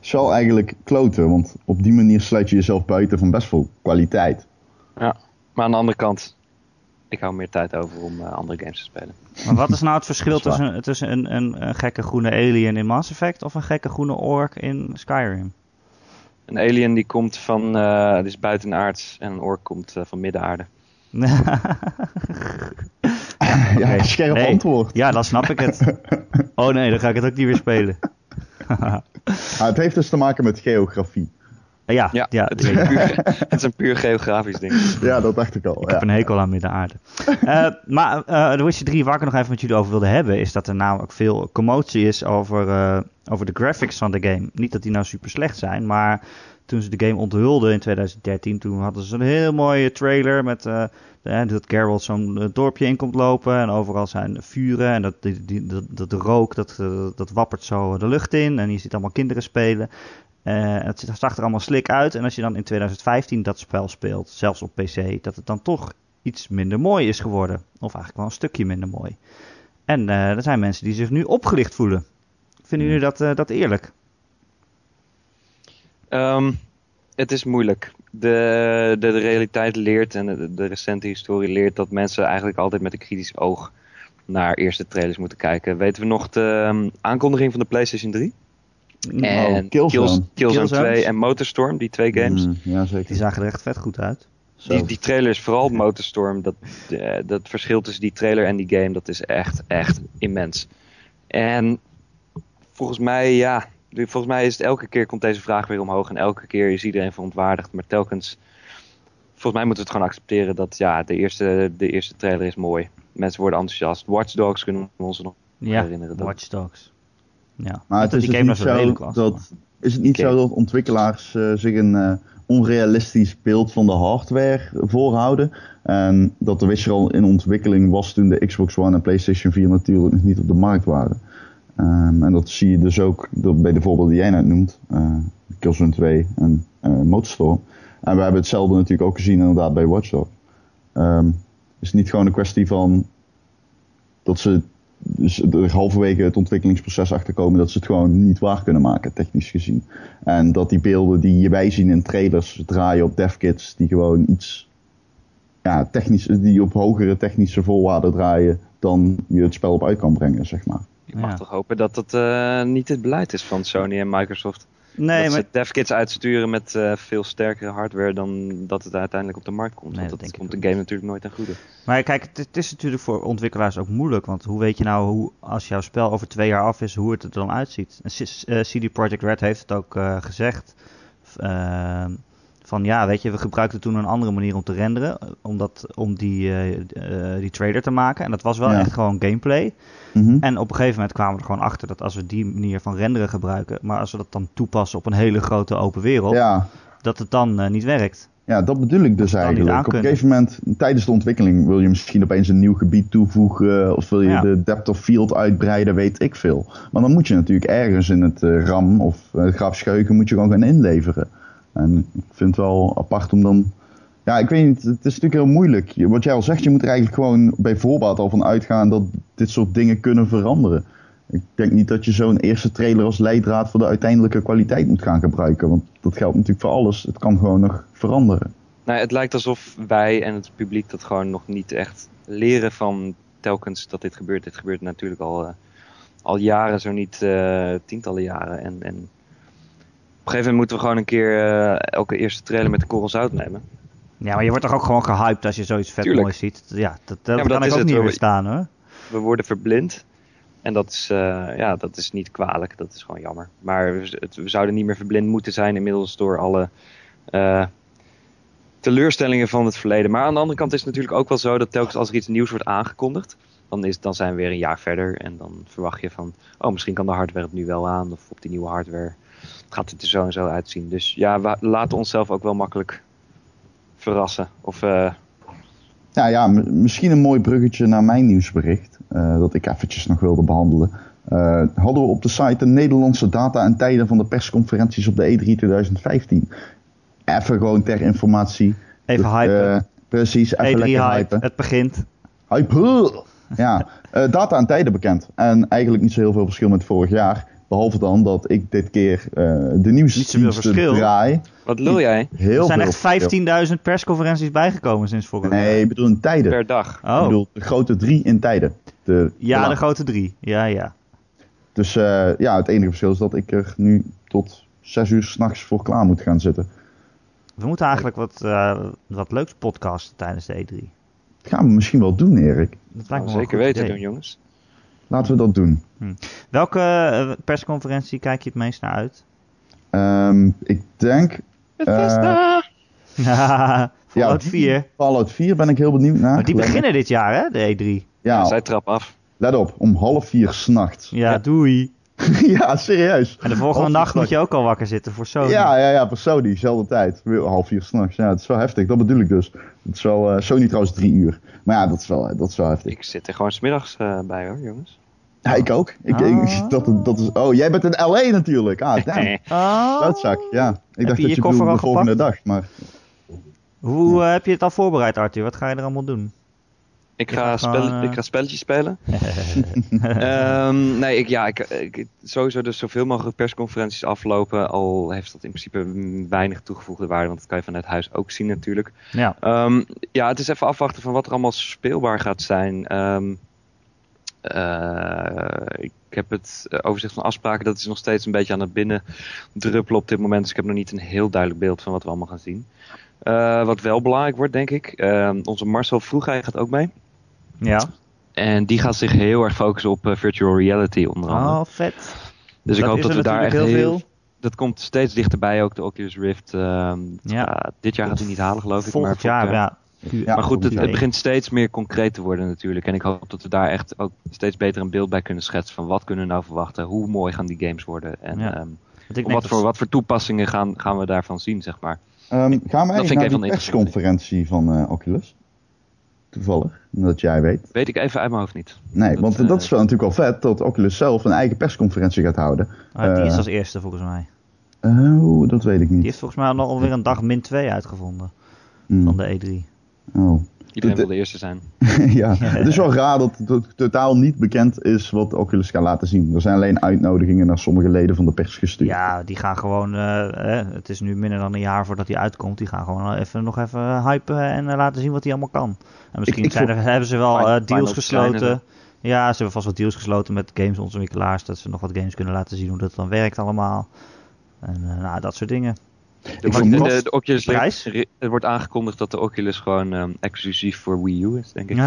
S2: Zal eigenlijk kloten, want op die manier sluit je jezelf buiten van best veel kwaliteit.
S3: Ja, maar aan de andere kant, ik hou meer tijd over om uh, andere games te spelen.
S1: Maar wat is nou het verschil tussen, tussen een, een, een, gekke groene alien in Mass Effect of een gekke groene ork in Skyrim?
S3: Een alien die komt van, uh, die is buitenaards en een ork komt uh, van middenaarde.
S2: ja, ja, scherp antwoord.
S1: Ja, dan snap ik het. Oh nee, dan ga ik het ook niet weer spelen.
S2: het heeft dus te maken met geografie.
S1: Ja, ja, ja
S3: het, is puur, het, is een puur geografisch ding.
S2: Ja, dat dacht ik al.
S1: Ik heb een hekel aan midden-aarde. uh, maar uh, The Witcher 3, waar ik nog even met jullie over wilde hebben, is dat er namelijk veel commotie is over, uh, over de graphics van de game. Niet dat die nou super slecht zijn, maar toen ze de game onthulden in 2013, toen hadden ze een heel mooie trailer met uh, dat Geralt zo'n dorpje in komt lopen en overal zijn vuren en dat, die, die, dat, dat de rook, dat, dat wappert zo de lucht in en je ziet allemaal kinderen spelen. Uh, het zag er allemaal slik uit. En als je dan in 2015 dat spel speelt, zelfs op PC, dat het dan toch iets minder mooi is geworden. Of eigenlijk wel een stukje minder mooi. En uh, er zijn mensen die zich nu opgelicht voelen. Vinden jullie dat, uh, dat eerlijk?
S3: Um, het is moeilijk. De, de, de realiteit leert en de, de, recente historie leert dat mensen eigenlijk altijd met een kritisch oog naar eerste trailers moeten kijken. Weten we nog de um, aankondiging van de PlayStation 3? En Killzone. Killzone, 2 en Motorstorm, die twee games. Mm,
S2: ja, zeker.
S1: Die zagen er echt vet goed uit.
S3: Die, die trailers, vooral Motorstorm, dat, uh, dat verschil tussen die trailer en die game, dat is echt, echt immens. En volgens mij, ja, volgens mij is het elke keer komt deze vraag weer omhoog en elke keer is iedereen verontwaardigd. Maar telkens, volgens mij moeten we het gewoon accepteren dat ja, de eerste, de eerste trailer is mooi. Mensen worden enthousiast. Watch Dogs kunnen we ons nog
S1: ja,
S3: herinneren.
S1: Watch Dogs. Ja.
S2: Maar het is, dus niet zo dat, is het niet zo dat ontwikkelaars uh, zich een uh, onrealistisch beeld van de hardware voorhouden? En dat de Witcher al in ontwikkeling was toen de Xbox One en PlayStation 4 natuurlijk nog niet op de markt waren. Um, en dat zie je dus ook bij de voorbeelden die jij net noemt. Uh, Killzone 2 en uh, Motorstorm. En we hebben hetzelfde natuurlijk ook gezien inderdaad bij Watch Dogs. Um, is het niet gewoon een kwestie van dat ze dus er halverwege het ontwikkelingsproces achterkomen dat ze het gewoon niet waar kunnen maken, technisch gezien. En dat die beelden die wij zien in trailers draaien op devkits die gewoon iets, ja, technisch, die op hogere technische voorwaarden draaien dan je het spel op uit kan brengen, zeg maar.
S3: Ik mag toch hopen dat dat uh, niet het beleid is van Sony en Microsoft. Nee, dat maar... ze devkits uitsturen met uh, veel sterkere hardware dan dat het uiteindelijk op de markt komt. Nee, want dat, komt de game natuurlijk nooit ten goede.
S1: Maar kijk, het, is natuurlijk voor ontwikkelaars ook moeilijk. Want hoe weet je nou, hoe, als jouw spel over twee jaar af is, hoe het er dan uitziet? CD eh, Projekt Red heeft het ook uh, gezegd. Uh, van ja, weet je, we gebruikten toen een andere manier om te renderen. Omdat, om die, uh, die trailer te maken. En dat was wel echt gewoon gameplay. Mhm. En op een gegeven moment kwamen we er gewoon achter dat als we die manier van renderen gebruiken. Maar als we dat dan toepassen op een hele grote open wereld. Ja. Dat het dan uh, niet werkt.
S2: Ja, dat bedoel ik dus eigenlijk. Op een gegeven moment, tijdens de ontwikkeling, wil je misschien opeens een nieuw gebied toevoegen. Of wil je de depth of field uitbreiden, weet ik veel. Maar dan moet je natuurlijk ergens in het RAM of het grafscheuken moet je gewoon gaan inleveren. En ik vind het wel apart om dan... Ja, ik weet niet, het is natuurlijk heel moeilijk. Wat jij al zegt, je moet er eigenlijk gewoon bij voorbaat al van uitgaan dat dit soort dingen kunnen veranderen. Ik denk niet dat je zo'n eerste trailer als leidraad voor de uiteindelijke kwaliteit moet gaan gebruiken. Want dat geldt natuurlijk voor alles. Het kan gewoon nog veranderen.
S3: Nou, het lijkt alsof wij en het publiek dat gewoon nog niet echt leren van telkens dat dit gebeurt. Dit gebeurt natuurlijk al, uh, al jaren, zo niet uh, tientallen jaren. En, en, een gegeven moment moeten we gewoon een keer uh, elke eerste trailer met de korrel zout nemen.
S1: Ja, maar je wordt toch ook gewoon gehyped als je zoiets vet moois ziet. Ja, dat, dat, ja, kan ik ook het. niet meer staan hoor.
S3: We worden verblind. En dat is, uh, ja, dat is niet kwalijk, dat is gewoon jammer. Maar we, het, we zouden niet meer verblind moeten zijn inmiddels door alle uh, teleurstellingen van het verleden. Maar aan de andere kant is het natuurlijk ook wel zo dat telkens als er iets nieuws wordt aangekondigd, dan, is, dan zijn we weer een jaar verder. En dan verwacht je van, oh misschien kan de hardware het nu wel aan. Of op die nieuwe hardware gaat het er zo en zo uitzien. Dus ja, we laten onszelf ook wel makkelijk verrassen. Of... Uh,
S2: nou ja, misschien een mooi bruggetje naar mijn nieuwsbericht. Uh, dat ik eventjes nog wilde behandelen. Uh, hadden we op de site de Nederlandse data en tijden van de persconferenties op de E3 2015. Even gewoon ter informatie.
S1: Even hypen.
S2: Precies, even
S1: E3
S2: lekker
S1: hype,
S2: hypen.
S1: het begint.
S2: Hype! Ja, data en tijden bekend. En eigenlijk niet zo heel veel verschil met vorig jaar. Behalve dan dat ik dit keer uh, de nieuwsdiensten draai.
S3: Wat lul jij?
S2: Heel
S1: er zijn echt 15.000 persconferenties bijgekomen sinds vorig jaar.
S2: Nee, ik bedoel in tijden.
S3: Per dag.
S1: Oh.
S2: Ik bedoel de grote drie in tijden. De,
S1: ja, de, de grote drie. Ja, ja.
S2: Dus uh, ja, het enige verschil is dat ik er nu tot 6 uur s'nachts voor klaar moet gaan zitten.
S1: We moeten eigenlijk wat, uh, wat leuks podcasten tijdens de E3.
S2: Dat gaan we misschien wel doen, Erik.
S1: Dat lijkt me
S3: zeker weten doen, jongens.
S2: Laten we dat doen.
S1: Hm. Welke uh, persconferentie kijk je het meest naar uit?
S2: Um, ik denk...
S3: Bethesda!
S1: Uh, Fallout ja, 4.
S2: Fallout 4 ben ik heel benieuwd naar.
S1: Maar die beginnen dit jaar, hè, de E3.
S3: Ja, ja zij trap af.
S2: Let op, om half vier s'nachts.
S1: Ja, ja, doei.
S2: ja, serieus.
S1: En de volgende half nacht moet je ook al wakker zitten voor Sony.
S2: Ja, ja, ja, voor Sony, dezelfde tijd. Half vier s'nachts. Ja, dat is wel heftig, dat bedoel ik dus. Het is wel, uh, Sony trouwens drie uur. Maar ja, dat is wel, dat is wel heftig.
S3: Ik zit er gewoon smiddags uh, bij hoor, jongens.
S2: Ja, ik ook. Ik, ah. ik, dat, dat is, oh, jij bent in LA natuurlijk. Ah, damn.
S1: Oh.
S2: Ja. Ik
S1: heb
S2: dacht
S1: je
S2: dat je
S1: koffer
S2: de
S1: al
S2: volgende
S1: gepakt?
S2: dag, maar...
S1: Hoe uh, heb je het al voorbereid, Arthur? Wat ga je er allemaal doen?
S3: Ik ga, spel, uh... ik ga spelletjes spelen. um, nee, ik, ja, ik, ik, sowieso dus zoveel mogelijk persconferenties aflopen. Al heeft dat in principe weinig toegevoegde waarde, want dat kan je vanuit huis ook zien natuurlijk.
S1: Ja,
S3: um, ja het is even afwachten van wat er allemaal speelbaar gaat zijn. Um, ik heb het overzicht van afspraken, dat is nog steeds een beetje aan het binnen druppelen op dit moment. Dus ik heb nog niet een heel duidelijk beeld van wat we allemaal gaan zien. Uh, wat wel belangrijk wordt, denk ik. Uh, onze Marcel Vroegij gaat ook mee.
S1: Ja.
S3: En die gaat zich heel erg focussen op virtual reality onder andere.
S1: Oh, vet.
S3: Dus ik hoop dat we daar echt
S1: heel,
S3: heel
S1: veel.
S3: Dat komt steeds dichterbij ook, de Oculus Rift. Uh,
S1: ja.
S3: dit jaar gaat hij niet halen, geloof ik.
S1: Volgend jaar,
S3: uh,
S1: ja.
S2: Ja.
S3: Maar goed, het, het, begint steeds meer concreet te worden natuurlijk. En ik hoop dat we daar echt ook steeds beter een beeld bij kunnen schetsen van wat kunnen we nou verwachten. Hoe mooi gaan die games worden. En
S1: ja.
S3: um, wat, voor, wat voor toepassingen gaan, gaan we daarvan zien, zeg maar.
S2: Um, gaan wij naar de persconferentie van uh, Oculus? Toevallig, dat jij weet.
S3: Weet ik even uit mijn hoofd niet.
S2: Nee,
S3: dat,
S2: want uh, dat is wel natuurlijk wel vet dat Oculus zelf een eigen persconferentie gaat houden.
S1: Ah, die is als eerste volgens mij.
S2: Oh, dat weet ik niet.
S1: Die heeft volgens mij al alweer een dag min 2 uitgevonden. Mm. Van de E3.
S2: Oh.
S3: Iedereen wil de eerste zijn.
S2: ja, het is wel raar dat het totaal niet bekend is wat Oculus gaat laten zien. Er zijn alleen uitnodigingen naar sommige leden van de pers gestuurd.
S1: Ja, die gaan gewoon, uh, eh, het is nu minder dan een jaar voordat hij uitkomt. Die gaan gewoon even, nog even hypen en uh, laten zien wat hij allemaal kan. En misschien ik, ik zijn er, hebben ze wel uh, deals gesloten. Ja, ze hebben vast wat deals gesloten met gamesontwikkelaars. Dat ze nog wat games kunnen laten zien hoe dat dan werkt allemaal. En nou, dat soort dingen.
S3: De, de, de, de Oculus Rift, het wordt aangekondigd dat de Oculus gewoon um, exclusief voor Wii U is, denk ik.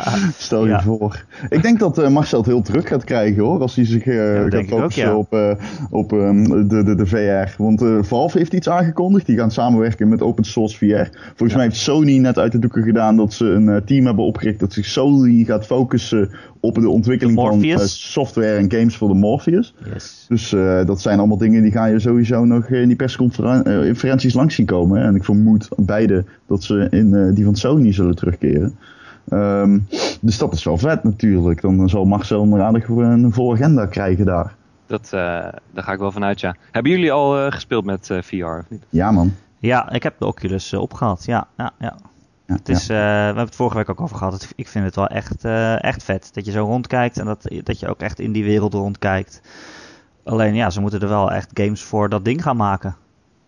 S2: Stel je ja. voor. Ik denk dat uh, Marcel het heel druk gaat krijgen hoor, als hij zich uh, ja, gaat focussen ook, ja. op, uh, op um, de, de, de VR. Want Valve heeft iets aangekondigd, die gaan samenwerken met open source VR. Volgens mij heeft Sony net uit de doeken gedaan dat ze een team hebben opgericht dat zich solely gaat focussen op de ontwikkeling van software en games voor de Morpheus.
S1: Yes.
S2: Dus dat zijn allemaal dingen die ga je sowieso nog in die persconferenties langs zien komen. En ik vermoed beide dat ze in die van Sony zullen terugkeren. Um, dus dat is wel vet natuurlijk. Dan zal Marcel nog aardig een volle agenda krijgen daar.
S3: Dat, uh, daar ga ik wel vanuit, ja. Hebben jullie al uh, gespeeld met uh, VR of niet?
S2: Ja, man.
S1: Ja, ik heb de Oculus opgehaald. Ja, ja, ja. Ja het is, ja. we hebben het vorige week ook over gehad. Ik vind het wel echt, echt vet. Dat je zo rondkijkt en dat, dat je ook echt in die wereld rondkijkt. Alleen ja, ze moeten er wel echt games voor dat ding gaan maken.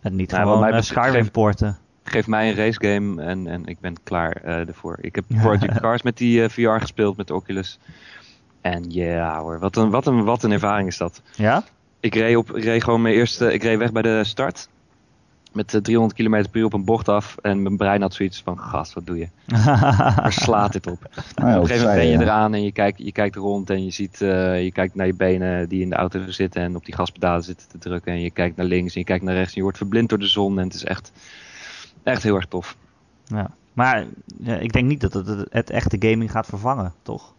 S1: En niet nou, gewoon Skyrim porten
S3: geef mij een racegame en, en ik ben klaar uh, ervoor. Ik heb Project Cars met die uh, VR gespeeld, met Oculus. En ja hoor, wat een, wat, een, wat een ervaring is dat.
S1: Ja?
S3: Ik reed, op, reed gewoon mijn eerste, ik reed weg bij de start. Met 300 km per uur op een bocht af. En mijn brein had zoiets van, gast, wat doe je? Waar slaat dit op? Ah, op een gegeven moment ben je eraan en je kijkt, je kijkt rond en je ziet, uh, je kijkt naar je benen die in de auto zitten en op die gaspedalen zitten te drukken. En je kijkt naar links en je kijkt naar rechts en je wordt verblind door de zon. En het is echt, Echt heel erg tof.
S1: Ja. Maar ja, ik denk niet dat het, het, het echte gaming gaat vervangen, toch?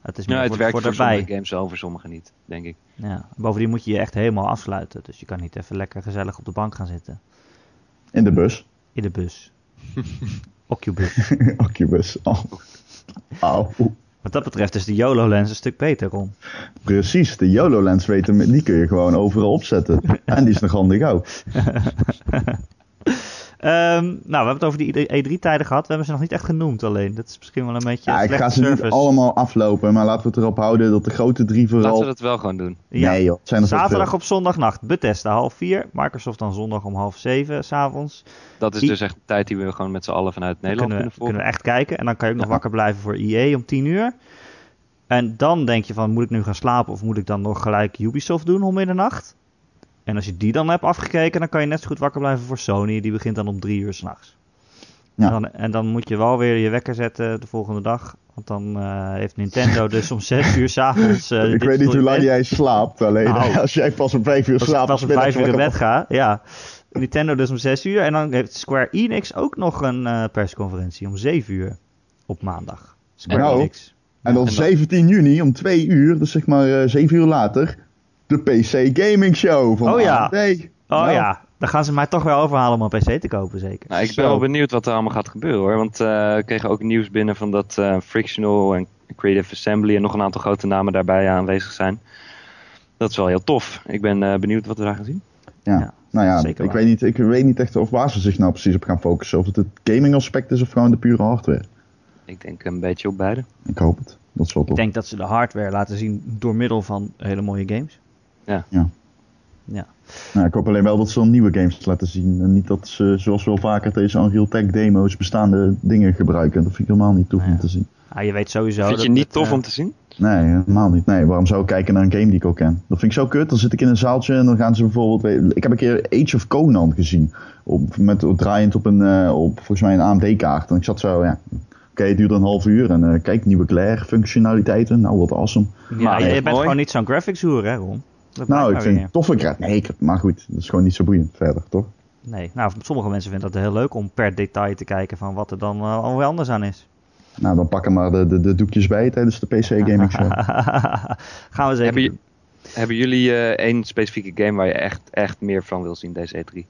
S3: Het, is meer ja, het voor, werkt voor, voor sommige games wel, voor sommige niet, denk ik.
S1: Ja. Bovendien moet je je echt helemaal afsluiten. Dus je kan niet even lekker gezellig op de bank gaan zitten.
S2: In de bus?
S1: In de bus. Occubus.
S2: Occubus. Oh. Au.
S1: Wat dat betreft is de YOLO-lens een stuk beter, Ron.
S2: Precies, de YOLO-lens weten, die kun je gewoon overal opzetten. en die is nog handig ook.
S1: Um, nou, we hebben het over die E3-tijden gehad. We hebben ze nog niet echt genoemd alleen. Dat is misschien wel een beetje
S2: Ja, ik ga ze niet allemaal aflopen. Maar laten we het erop houden dat de grote drie vooral...
S3: Laten we dat wel gewoon doen.
S1: Ja. Nee joh. Zijn er Zaterdag op zondagnacht. Bethesda half vier. Microsoft dan zondag om half zeven s'avonds.
S3: Dat is dus echt de tijd die we gewoon met z'n allen vanuit Nederland
S1: kunnen,
S3: kunnen volgen.
S1: Kunnen we echt kijken. En dan kan je ook nog wakker blijven voor EA om tien uur. En dan denk je van, moet ik nu gaan slapen of moet ik dan nog gelijk Ubisoft doen om middernacht? En als je die dan hebt afgekeken, dan kan je net zo goed wakker blijven voor Sony. Die begint dan om drie uur s'nachts. Ja. En, dan, en dan moet je wel weer je wekker zetten de volgende dag. Want dan uh, heeft Nintendo dus om zes uur s'avonds... Uh,
S2: ik weet niet hoe lang jij slaapt. Alleen nou, als jij pas om vijf uur slaapt...
S1: Als ik pas om vijf uur in bed ga, ja. Nintendo dus om zes uur. En dan heeft Square Enix ook nog een uh, persconferentie om zeven uur op maandag. Square
S2: nou,
S1: Enix.
S2: En dan, 17 juni om twee uur, dus zeg maar zeven uur later de PC Gaming Show van
S1: oh, ja.
S2: AMD.
S1: Oh nou. ja, dan gaan ze mij toch wel overhalen om een PC te kopen, zeker.
S3: Nou, ik ben wel benieuwd wat er allemaal gaat gebeuren hoor. Want uh, we kregen ook nieuws binnen van dat uh, Frictional en Creative Assembly en nog een aantal grote namen daarbij aanwezig zijn. Dat is wel heel tof. Ik ben uh, benieuwd wat we daar gaan zien.
S2: Ja, ja nou ja, ik weet, niet, ik weet niet echt of waar ze zich nou precies op gaan focussen. Of het het gaming aspect is of gewoon de pure hardware.
S3: Ik denk een beetje op beide.
S2: Ik hoop het. Dat is wel tof.
S1: Ik denk dat ze de hardware laten zien door middel van hele mooie games.
S3: Ja.
S2: ja.
S1: ja.
S2: Nou, ik hoop alleen wel dat ze dan nieuwe games laten zien. En niet dat ze, zoals wel vaker deze Unreal Tech demo's, bestaande dingen gebruiken. Dat vind ik helemaal niet tof om te zien.
S1: Ah, je weet sowieso.
S3: Vind je niet tof eh, om te zien?
S2: Nee, helemaal niet. Nee, waarom zou ik kijken naar een game die ik al ken? Dat vind ik zo kut. Dan zit ik in een zaaltje en dan gaan ze bijvoorbeeld. Ik heb een keer Age of Conan gezien. Op, met, draaiend op een, uh, op volgens mij een AMD-kaart. En ik zat zo, ja. Oké, het duurt een half uur en uh, kijk, nieuwe Glare functionaliteiten. Nou, wat awesome.
S1: Ja, maar, je bent gewoon niet zo'n graphics hoer, hè, Ron?
S2: Nou, ik vind het toffe grap. Nee, ik, maar goed, dat is gewoon niet zo boeiend verder, toch?
S1: Nee, nou, sommige mensen vinden dat heel leuk om per detail te kijken van wat er dan uh, alweer anders aan is.
S2: Nou, dan pakken maar de, de, de doekjes bij tijdens de PC Gaming Show.
S1: Gaan we zeker
S3: hebben, hebben jullie uh, één specifieke game waar je echt, echt meer van wil zien deze E3?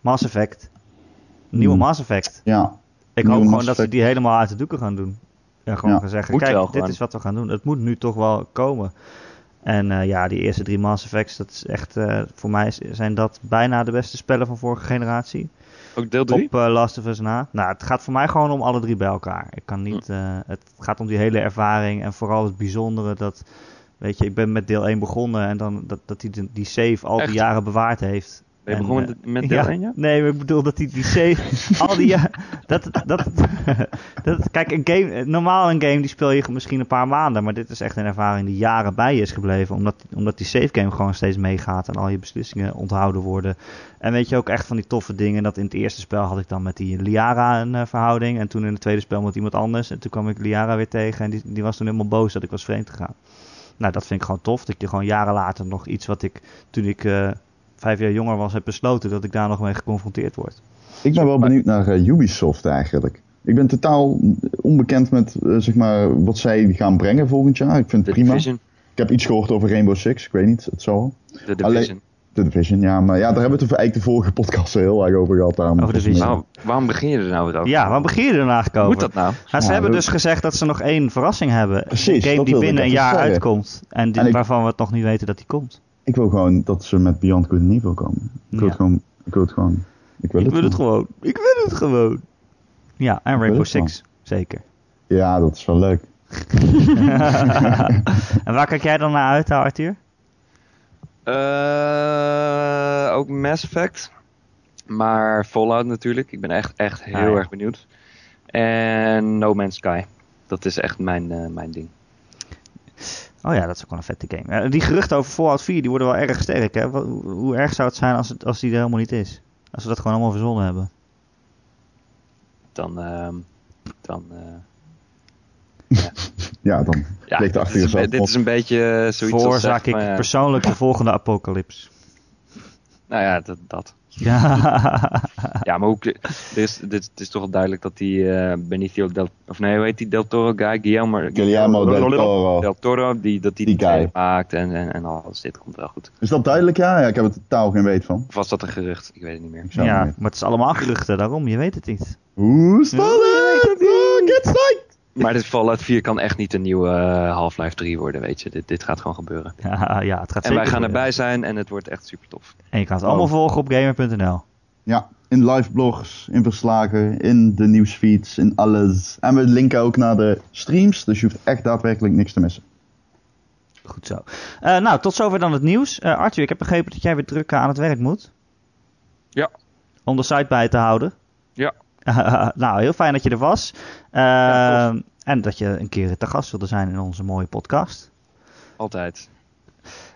S1: Mass Effect. Nieuwe hmm. Mass Effect.
S2: Ja.
S1: Ik hoop gewoon dat ze die helemaal uit de doeken gaan doen. En gewoon gaan zeggen, kijk, dit is wat we gaan doen. Het moet nu toch wel komen. En uh, ja, die eerste drie Mass Effects, dat is echt, uh, voor mij zijn dat bijna de beste spellen van vorige generatie.
S3: Ook deel 3?
S1: Op uh, Last of Us na. Nou, het gaat voor mij gewoon om alle drie bij elkaar. Ik kan niet, hm. het gaat om die hele ervaring en vooral het bijzondere dat, weet je, ik ben met deel 1 begonnen en dan dat, dat hij die, die save al die jaren bewaard heeft.
S3: Ben je begonnen met deel 1, ja?
S1: Nee, ik bedoel dat die save al die. Dat, dat, dat, kijk, een game, normaal een game die speel je misschien een paar maanden. Maar dit is echt een ervaring die jaren bij je is gebleven. Omdat, omdat die save game gewoon steeds meegaat. En al je beslissingen onthouden worden. En weet je ook echt van die toffe dingen. Dat in het eerste spel had ik dan met die Liara een uh, verhouding. En toen in het tweede spel met iemand anders. En toen kwam ik Liara weer tegen. En die, die was toen helemaal boos dat ik was vreemd gegaan. Nou, dat vind ik gewoon tof. Dat je gewoon jaren later nog iets wat ik toen ik... Uh, vijf jaar jonger was, heb besloten dat ik daar nog mee geconfronteerd word.
S2: Ik ben wel benieuwd naar uh, Ubisoft eigenlijk. ik ben totaal onbekend met zeg maar, wat zij gaan brengen volgend jaar. Ik vind het prima.
S3: Division.
S2: Ik heb iets gehoord over Rainbow Six. Ik weet niet, het zal.
S3: De Division.
S2: De Division, ja. Maar ja, daar hebben we het eigenlijk de vorige podcast heel erg over gehad. Daarom
S1: over Division.
S3: Waarom, waarom begin je er nou weer over?
S1: Ja, waarom begin je er nou eigenlijk over?
S3: Moet dat nou?
S1: nou ze
S2: Ja,
S1: hebben dus gezegd dat ze nog één verrassing hebben.
S2: Precies,
S1: een game die binnen een jaar
S2: zeggen.
S1: uitkomt. En, die-
S2: En ik-
S1: waarvan we het nog niet weten dat die komt.
S2: Ik wil gewoon dat ze met Beyond Good and Evil komen. Ik wil
S1: Ja.
S2: het gewoon. Ik wil het gewoon. Ik wil
S1: Ik
S2: het,
S1: wil het gewoon. Ik wil het gewoon. Ja, en Rainbow Six. Zeker.
S2: Ja, dat is wel leuk.
S1: en waar kijk jij dan naar uit, Arthur?
S3: Eh, ook Mass Effect. Maar Fallout natuurlijk. Ik ben echt, echt heel
S1: Ah, ja.
S3: erg benieuwd. En No Man's Sky. Dat is echt mijn, eh, mijn ding.
S1: Oh ja, dat is ook wel een vette game. Die geruchten over Fallout 4 die worden wel erg sterk. Hè? Hoe- hoe erg zou het zijn als, het, als die er helemaal niet is? Als we dat gewoon allemaal verzonnen hebben.
S3: Dan, ehm, dan eh,
S2: Ja, dan
S3: ja, dit,
S2: achter
S3: is een, dit is een beetje eh, zoiets als
S1: Veroorzaak ik
S3: ja,
S1: persoonlijk de volgende apocalyps.
S3: Nou ja, dat. dat.
S1: Ja.
S3: Ja, maar ook, dit is, dit is toch wel duidelijk dat die eh, Benicio del... Of nee, hoe heet die Del Toro guy? Guillermo,
S2: Guillermo del Toro.
S3: Del Toro, die, dat die,
S2: Die guy.
S3: maakt en, en, en alles. Dit komt wel goed.
S2: Is dat duidelijk? Ja? ja, ik heb er totaal geen weet van.
S3: Of was dat een gerucht? Ik weet het niet meer.
S1: Ja,
S2: het
S1: maar het is allemaal geruchten, daarom, je weet het niet.
S2: Hoe spannend! Oh, get psyched!
S3: Maar dit Fallout 4 kan echt niet een nieuwe eh, Half-Life 3 worden, weet je. Dit, dit gaat gewoon gebeuren.
S1: Ja, ja het gaat
S3: En wij gaan
S1: worden.
S3: erbij zijn en het wordt echt super tof.
S1: En je kan het allemaal
S2: Oh.
S1: volgen op gamer.nl.
S2: Ja, in live blogs, in verslagen, in de nieuwsfeeds, in alles. En we linken ook naar de streams, dus je hoeft echt daadwerkelijk niks te missen.
S1: Goed zo. Eh, nou, tot zover dan het nieuws. Eh, Arthur, ik heb begrepen dat jij weer druk aan het werk moet.
S3: Ja.
S1: Om de site bij te houden.
S3: Ja.
S1: nou, heel fijn dat je er was. Eh,
S3: Ja,
S1: en dat je een keer te gast wilde zijn in onze mooie podcast.
S3: Altijd.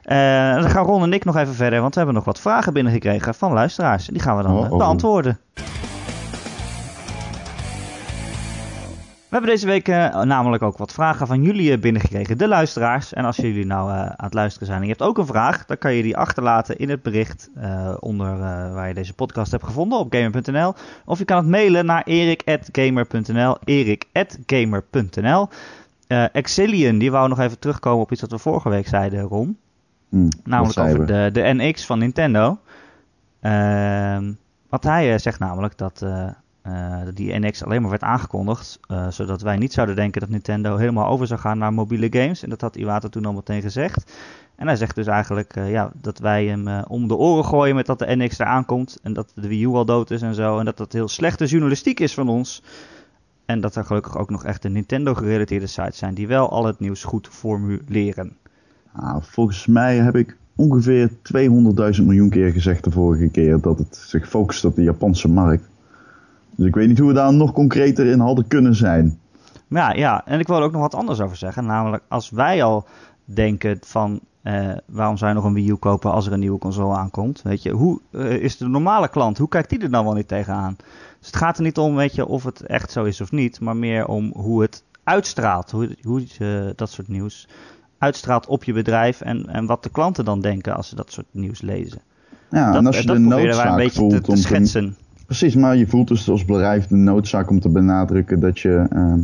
S1: Eh, dan gaan Ron en ik nog even verder, want we hebben nog wat vragen binnengekregen van luisteraars. Die gaan we dan eh, beantwoorden. Hebben deze week eh, namelijk ook wat vragen van jullie eh, binnengekregen, de luisteraars. En als jullie nou eh, aan het luisteren zijn en je hebt ook een vraag, dan kan je die achterlaten in het bericht onder waar je deze podcast hebt gevonden op gamer.nl. Of je kan het mailen naar erik.gamer.nl, erik.gamer.nl. Exilian, die wou nog even terugkomen op iets wat we vorige week zeiden, Ron.
S2: Hm,
S1: Namelijk over
S2: we?
S1: de, de NX van Nintendo. Ehm wat hij zegt namelijk dat dat die NX alleen maar werd aangekondigd. eh, zodat wij niet zouden denken dat Nintendo helemaal over zou gaan naar mobiele games. En dat had Iwata toen al meteen gezegd. En hij zegt dus eigenlijk eh, ja, dat wij hem eh, om de oren gooien met dat de NX eraan komt. En dat de Wii U al dood is en zo. En dat dat heel slechte journalistiek is van ons. En dat er gelukkig ook nog echt de Nintendo-gerelateerde sites zijn die wel al het nieuws goed formuleren.
S2: Ah, volgens mij heb ik ongeveer 200.000 miljoen keer gezegd de vorige keer dat het zich focust op de Japanse markt. Dus ik weet niet hoe we daar nog concreter in hadden kunnen zijn.
S1: Ja, ja, en ik wil er ook nog wat anders over zeggen. Namelijk, als wij al denken van... eh, waarom zou je nog een Wii U kopen als er een nieuwe console aankomt? Weet je, hoe eh, is de normale klant? Hoe kijkt die er dan wel niet tegenaan? Dus het gaat er niet om, weet je, of het echt zo is of niet. Maar meer om hoe het uitstraalt. Hoe, hoe eh, dat soort nieuws uitstraalt op je bedrijf. En, en wat de klanten dan denken als ze dat soort nieuws lezen.
S2: Ja,
S1: dat
S2: en als je
S1: dat
S2: de
S1: wij een
S2: noodzaak
S1: beetje te,
S2: voelt
S1: te
S2: om te,
S1: schetsen.
S2: Precies, maar je voelt dus als bedrijf de noodzaak om te benadrukken dat je ehm,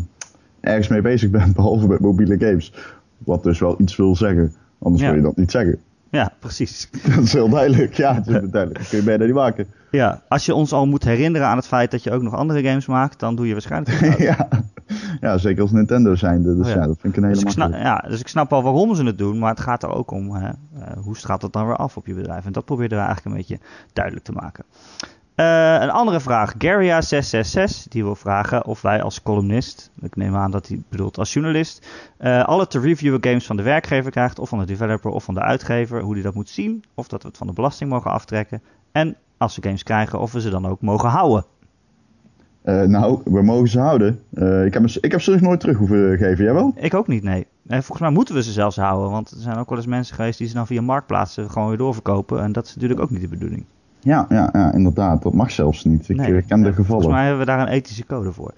S2: ergens mee bezig bent, behalve met mobiele games. Wat dus wel iets wil zeggen. Anders
S1: Ja.
S2: wil je dat niet zeggen.
S1: Ja, precies.
S2: Dat is heel duidelijk. Ja, het is duidelijk. Dat kun je bijna niet maken.
S1: Ja, als je ons al moet herinneren aan het feit dat je ook nog andere games maakt, dan doe je waarschijnlijk
S2: ja. ja, zeker als Nintendo zijnde. Dus
S1: Oh
S2: ja.
S1: ja.
S2: dat vind ik een hele
S1: Dus ik, snap,
S2: makkelijke.
S1: ja, dus ik snap wel waarom ze het doen, maar het gaat er ook om hè, eh, hoe straalt het dan weer af op je bedrijf. En dat probeerden we eigenlijk een beetje duidelijk te maken. Eh, een andere vraag, Garia666, die wil vragen of wij als columnist, ik neem aan dat hij bedoelt als journalist, eh, alle te reviewen games van de werkgever krijgt, of van de developer of van de uitgever, hoe die dat moet zien, of dat we het van de belasting mogen aftrekken. En als we games krijgen, of we ze dan ook mogen houden.
S2: Eh, nou, we mogen ze houden. Ik, heb, ik heb ze nog nooit terug hoeven geven. Jij wel?
S1: Ik ook niet, nee. En volgens mij moeten we ze zelfs houden. Want er zijn ook wel eens mensen geweest die ze dan via marktplaatsen gewoon weer doorverkopen. En dat is natuurlijk ook niet de bedoeling.
S2: Ja, ja, ja, inderdaad. Dat mag zelfs niet. Ik
S1: Nee,
S2: eh, ken de
S1: eh,
S2: gevallen.
S1: Volgens mij hebben we daar een ethische code voor.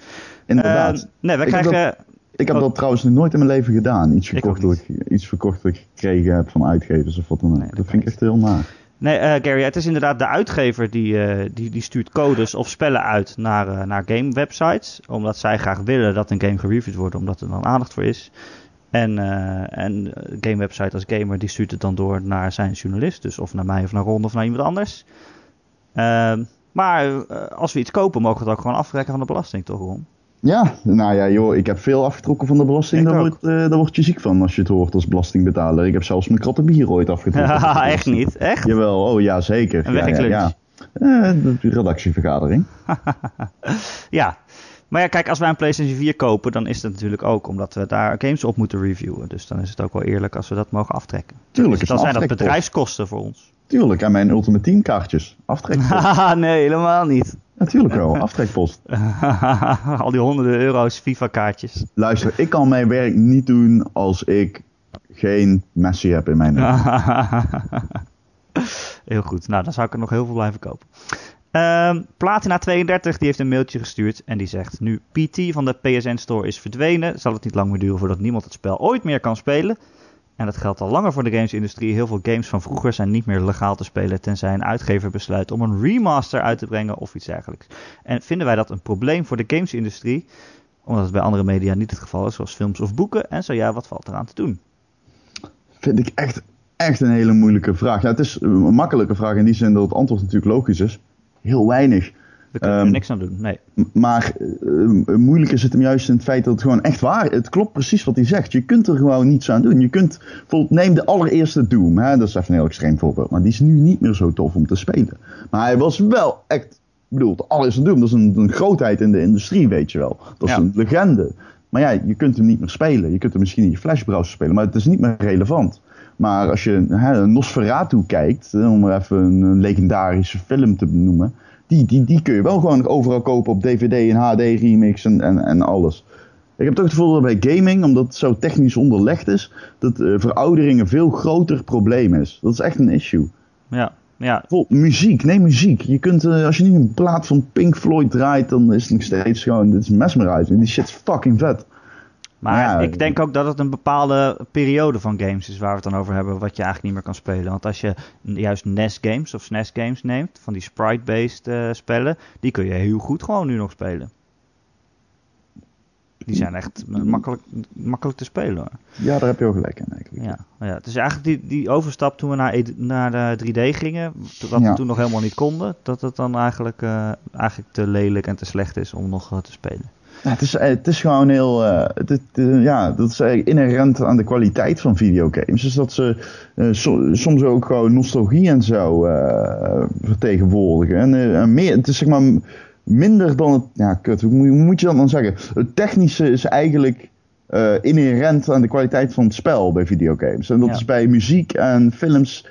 S2: Inderdaad.
S1: Eh, nee, we
S2: Ik heb
S1: krijgen...
S2: ik heb
S1: oh.
S2: dat trouwens nog nooit in mijn leven gedaan. Iets verkocht, dat ik, iets verkocht dat ik gekregen heb van uitgevers of wat dan ook.
S1: Nee, dat
S2: dat vind ik echt heel naar.
S1: Nee, uh, Gary, het is inderdaad de uitgever die, uh, die, die stuurt codes of spellen uit naar, uh, naar game websites. Omdat zij graag willen dat een game gereviewd wordt, omdat er dan aandacht voor is. En, en game website als gamer die stuurt het dan door naar zijn journalist. Dus of naar mij of naar Ron of naar iemand anders. Ehm, maar als we iets kopen, mogen we het ook gewoon aftrekken van de belasting, toch Ron?
S2: Ja, nou ja, joh, ik heb veel afgetrokken van de belasting. Daar word, uh, daar word je ziek van als je het hoort als belastingbetaler. Ik heb zelfs mijn kratten bier ooit afgetrokken.
S1: Ja, echt niet? Echt?
S2: Jawel, oh ja, zeker.
S1: Een
S2: ja, ja, ja. Uh, de redactievergadering.
S1: ja, maar ja, kijk, als wij een PlayStation 4 kopen, dan is dat natuurlijk ook omdat we daar games op moeten reviewen. Dus dan is het ook wel eerlijk als we dat mogen aftrekken.
S2: Tuurlijk,
S1: dus dan zijn dat bedrijfskosten voor ons.
S2: Tuurlijk, en mijn Ultimate Team kaartjes. Aftrekken.
S1: nee, helemaal niet.
S2: Natuurlijk wel, aftrekpost.
S1: Al die honderden euro's FIFA-kaartjes.
S2: Luister, ik kan mijn werk niet doen als ik geen Messi heb in mijn
S1: Heel goed. Nou, dan zou ik er nog heel veel blijven kopen. Um, Platina32 die heeft een mailtje gestuurd en die zegt... Nu PT van de PSN Store is verdwenen... zal het niet lang meer duren voordat niemand het spel ooit meer kan spelen... En dat geldt al langer voor de gamesindustrie. Heel veel games van vroeger zijn niet meer legaal te spelen tenzij een uitgever besluit om een remaster uit te brengen of iets dergelijks. En vinden wij dat een probleem voor de gamesindustrie? Omdat het bij andere media niet het geval is, zoals films of boeken. En zo ja, wat valt eraan te doen?
S2: Vind ik echt, echt een hele moeilijke vraag. Ja, het is een makkelijke vraag in die zin dat het antwoord natuurlijk logisch is. Heel weinig.
S1: Daar kunnen we um, niks aan doen, nee.
S2: Maar uh, moeilijk is het hem juist in het feit dat het gewoon echt waar Het klopt precies wat hij zegt. Je kunt er gewoon niets aan doen. Je kunt, bijvoorbeeld, neem de allereerste Doom. Hè? Dat is even een heel extreem voorbeeld. Maar die is nu niet meer zo tof om te spelen. Maar hij was wel echt, ik bedoel, de allereerste Doom, dat is een, een grootheid in de industrie, weet je wel. Dat is
S1: Ja.
S2: een legende. Maar ja, je kunt hem niet meer spelen. Je kunt hem misschien in je flashbrowser spelen, maar het is niet meer relevant. Maar als je hè, Nosferatu kijkt, om maar even een, legendarische film te benoemen, die, die, die kun je wel gewoon overal kopen op DVD en HD remix en, en, en alles. Ik heb toch het gevoel dat bij gaming, omdat het zo technisch onderlegd is, dat eh, veroudering een veel groter probleem is. Dat is echt een issue.
S1: Ja, ja.
S2: Bijvoorbeeld muziek, nee muziek. Je kunt, eh, als je niet een plaat van Pink Floyd draait, dan is het nog steeds gewoon, dit is mesmerizing. Die shit is fucking vet.
S1: Maar
S2: Ja,
S1: ik denk ook dat het een bepaalde periode van games is waar we het dan over hebben, wat je eigenlijk niet meer kan spelen. Want als je juist NES games of SNES games neemt, van die sprite-based eh, spellen, die kun je heel goed gewoon nu nog spelen. Die zijn echt makkelijk, makkelijk te spelen hoor.
S2: Ja, daar heb je ook gelijk in eigenlijk.
S1: Ja, ja. Is eigenlijk die, die overstap toen we naar, E- naar de 3D gingen, wat
S2: Ja.
S1: we toen nog helemaal niet konden, dat het dan eigenlijk, eh, eigenlijk te lelijk en te slecht is om nog eh, te spelen.
S2: Ja, het, is, eh, het is gewoon heel. eh, het, eh, ja, dat is inherent aan de kwaliteit van videogames. Dus dat ze so- soms ook gewoon nostalgie en zo vertegenwoordigen. En, en meer, het is zeg maar minder dan het. Ja, kut, hoe moet, je dat dan zeggen? Het technische is eigenlijk inherent aan de kwaliteit van het spel bij videogames. En dat
S1: Ja.
S2: is bij muziek en films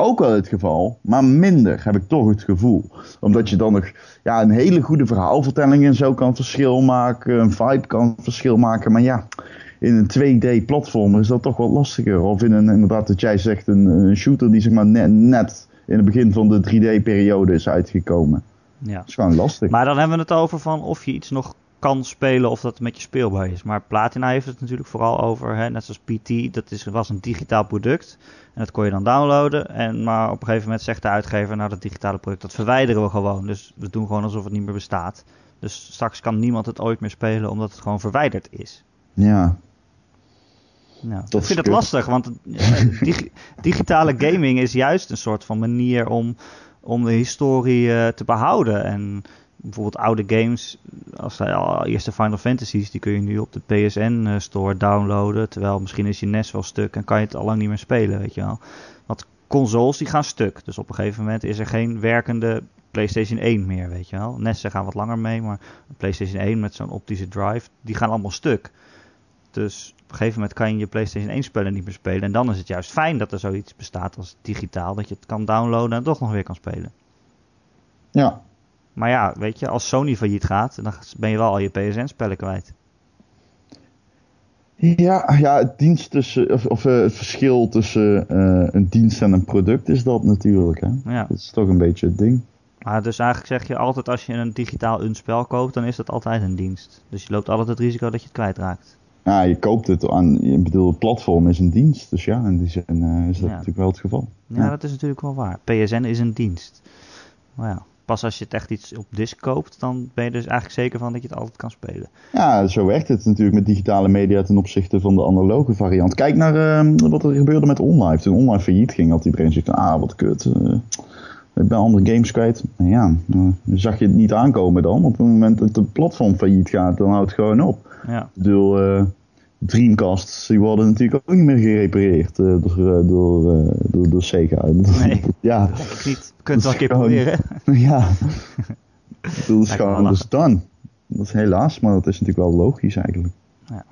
S2: ook wel het geval, maar minder heb ik toch het gevoel. Omdat je dan nog ja, een hele goede verhaalvertelling en zo kan verschil maken, een vibe kan verschil maken. Maar ja, in een 2D-platformer is dat toch wat lastiger. Of in een, inderdaad, wat jij zegt, een, een shooter die zeg maar net, net in het begin van de 3D-periode is uitgekomen.
S1: Ja.
S2: Dat is gewoon lastig.
S1: Maar dan hebben we het over van of je iets nog kan spelen of dat met je speelbaar is. Maar Platina heeft het natuurlijk vooral over, hè, net zoals PT, dat is, was een digitaal product. En dat kon je dan downloaden. En, maar op een gegeven moment zegt de uitgever, nou dat digitale product, dat verwijderen we gewoon. Dus we doen gewoon alsof het niet meer bestaat. Dus straks kan niemand het ooit meer spelen omdat het gewoon verwijderd is.
S2: Ja. Dat
S1: ik vind het lastig, want dig- digitale gaming is juist een soort van manier om, om de historie eh, te behouden. En bijvoorbeeld oude games, als de eerste Final Fantasies, die kun je nu op de PSN-store downloaden. Terwijl misschien is je NES wel stuk en kan je het al lang niet meer spelen, weet je wel. Want consoles die gaan stuk. Dus op een gegeven moment is er geen werkende PlayStation 1 meer, weet je wel. NES'en gaan wat langer mee, maar PlayStation 1 met zo'n optische drive, die gaan allemaal stuk. Dus op een gegeven moment kan je je PlayStation 1 spellen niet meer spelen. En dan is het juist fijn dat er zoiets bestaat als digitaal. Dat je het kan downloaden en toch nog weer kan spelen.
S2: ja.
S1: Maar ja, weet je, als Sony failliet gaat, dan ben je wel al je PSN-spellen kwijt.
S2: Ja, ja het, dienst tussen, of, of, eh, het verschil tussen eh, een dienst en een product is dat natuurlijk. Hè?
S1: Ja.
S2: Dat is toch een beetje het ding.
S1: Maar dus eigenlijk zeg je altijd als je een digitaal een spel koopt, dan is dat altijd een dienst. Dus je loopt altijd het risico dat je het kwijtraakt.
S2: Ja, je koopt het aan, ik bedoel, het platform is een dienst. Dus ja, in die zin uh, is dat natuurlijk wel het geval.
S1: Ja, dat is natuurlijk wel waar. PSN is een dienst. Maar ja, pas als je het echt iets op disc koopt, dan ben je dus eigenlijk zeker van dat je het altijd kan spelen.
S2: Ja, zo werkt het natuurlijk met digitale media ten opzichte van de analoge variant. Kijk naar uh, wat er gebeurde met online. Toen online failliet ging, had iedereen zoiets van, ah, wat kut. Uh, ik ben andere games kwijt. Ja, uh, zag je het niet aankomen dan. Op het moment dat het platform failliet gaat, dan houdt het gewoon op.
S1: Ja.
S2: Ik bedoel, Dreamcasts die worden natuurlijk ook niet meer gerepareerd uh, door, door, uh, door, door, Sega.
S1: Nee,
S2: ja.
S1: ik niet. Je kunt het wel een keer proberen.
S2: ja. dat is gewoon dus done. Dat is helaas, maar dat is natuurlijk wel logisch eigenlijk.
S1: Ja,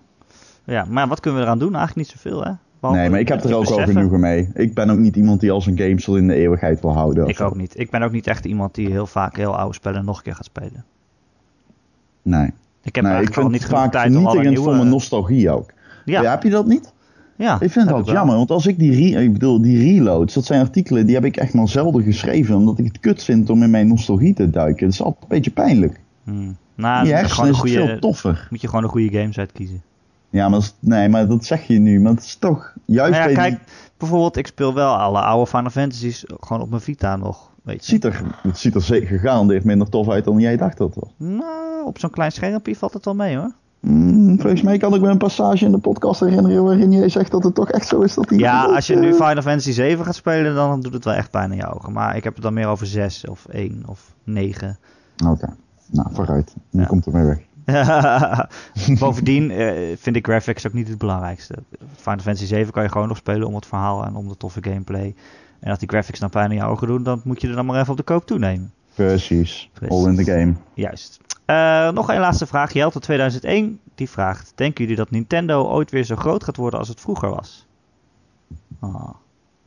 S1: ja maar wat kunnen we eraan doen? Eigenlijk niet zoveel, hè?
S2: Behalve nee, maar ik heb er ook wel genoegen mee. Ik ben ook niet iemand die als een gamesel in de eeuwigheid wil houden.
S1: Ik ook niet. Ik ben ook niet echt iemand die heel vaak heel oude spellen nog een keer gaat spelen.
S2: Nee.
S1: Ik heb
S2: nee,
S1: ik
S2: vind
S1: niet
S2: het vaak vernietigend voor mijn nostalgie ook.
S1: Ja.
S2: ja. heb je dat niet?
S1: Ja.
S2: Ik vind dat jammer, want als ik die, re ik bedoel, die reloads, dat zijn artikelen die heb ik echt maar zelden geschreven, omdat ik het kut vind om in mijn nostalgie te duiken. Dat is altijd een beetje pijnlijk.
S1: Hmm. Nou,
S2: die hersenen is goede, veel toffer.
S1: Moet je gewoon een goede games uitkiezen.
S2: Ja, maar nee, maar dat zeg je nu, maar het is toch juist
S1: nou ja, kijk,
S2: die...
S1: bijvoorbeeld, ik speel wel alle oude Final Fantasies gewoon op mijn Vita nog.
S2: Het ziet er, het ziet er zeker gegarandeerd minder tof uit dan jij dacht dat was.
S1: Nou, op zo'n klein schermpje valt het wel mee hoor.
S2: Mm, volgens mij kan ik me een passage in de podcast herinneren waarin jij zegt dat het toch echt zo is dat die.
S1: Ja, als je nu Final Fantasy 7 gaat spelen, dan doet het wel echt pijn in je ogen. Maar ik heb het dan meer over 6 of 1 of 9.
S2: Oké, nou vooruit. Nu ja. komt er mee weg.
S1: Bovendien uh, vind ik graphics ook niet het belangrijkste. Final Fantasy 7 kan je gewoon nog spelen om het verhaal en om de toffe gameplay. En als die graphics dan pijn in je ogen doen, dan moet je er dan maar even op de koop toenemen.
S2: Precies. Precies. All in the game.
S1: Juist. Uh, nog een laatste vraag. Jelte 2001 die vraagt: Denken jullie dat Nintendo ooit weer zo groot gaat worden als het vroeger was?
S2: Oh.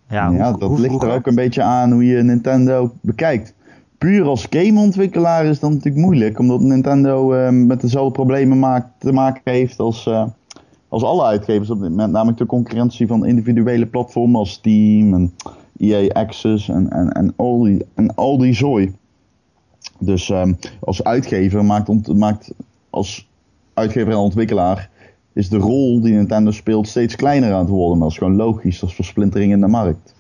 S2: Ja, ja hoe, dat hoe ligt er ook een beetje aan hoe je Nintendo bekijkt. Puur als gameontwikkelaar is dat natuurlijk moeilijk, omdat Nintendo uh, met dezelfde problemen maakt, te maken heeft als, uh, als alle uitgevers op dit. Namelijk de concurrentie van individuele platformen als Steam en EA Access en, en, en, al, die, en al die zooi. Dus um, als uitgever maakt, ont, maakt als uitgever en ontwikkelaar is de rol die Nintendo speelt steeds kleiner aan het worden. Dat is gewoon logisch, dat is versplintering in de markt.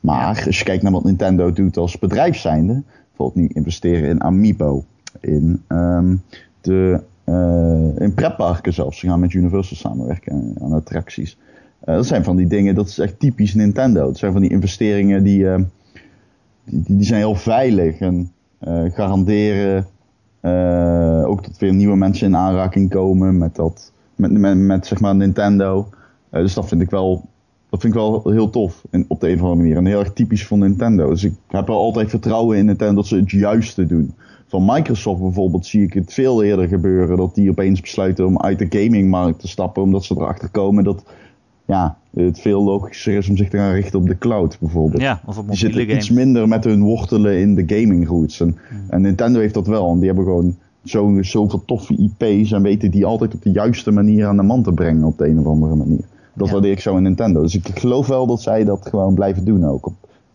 S2: Maar als je kijkt naar wat Nintendo doet als bedrijf zijnde, bijvoorbeeld nu investeren in Amiibo, in, um, de, in pretparken zelfs. Ze gaan met Universal samenwerken aan attracties. Uh, dat zijn van die dingen, dat is echt typisch Nintendo. Dat zijn van die investeringen die, uh, die, die, zijn heel veilig en garanderen ook dat weer nieuwe mensen in aanraking komen met, dat, met, met, zeg maar Nintendo. dus dat vind ik wel dat vind ik wel heel tof in, op de een of andere manier. En heel erg typisch van Nintendo. Dus ik heb wel altijd vertrouwen in Nintendo dat ze het juiste doen. Van Microsoft bijvoorbeeld zie ik het veel eerder gebeuren. Dat die opeens besluiten om uit de gamingmarkt te stappen. Omdat ze erachter komen dat ja, het veel logischer is om zich te gaan richten op de cloud bijvoorbeeld.
S1: Ja, of op
S2: die zitten iets minder met hun wortelen in de gaming roots. En, mm. en Nintendo heeft dat wel. En die hebben gewoon zo, zoveel toffe IP's en weten die altijd op de juiste manier aan de man te brengen op de een of andere manier. Dat ja. waardeer ik zo in Nintendo. Dus ik geloof wel dat zij dat gewoon blijven doen ook. Op,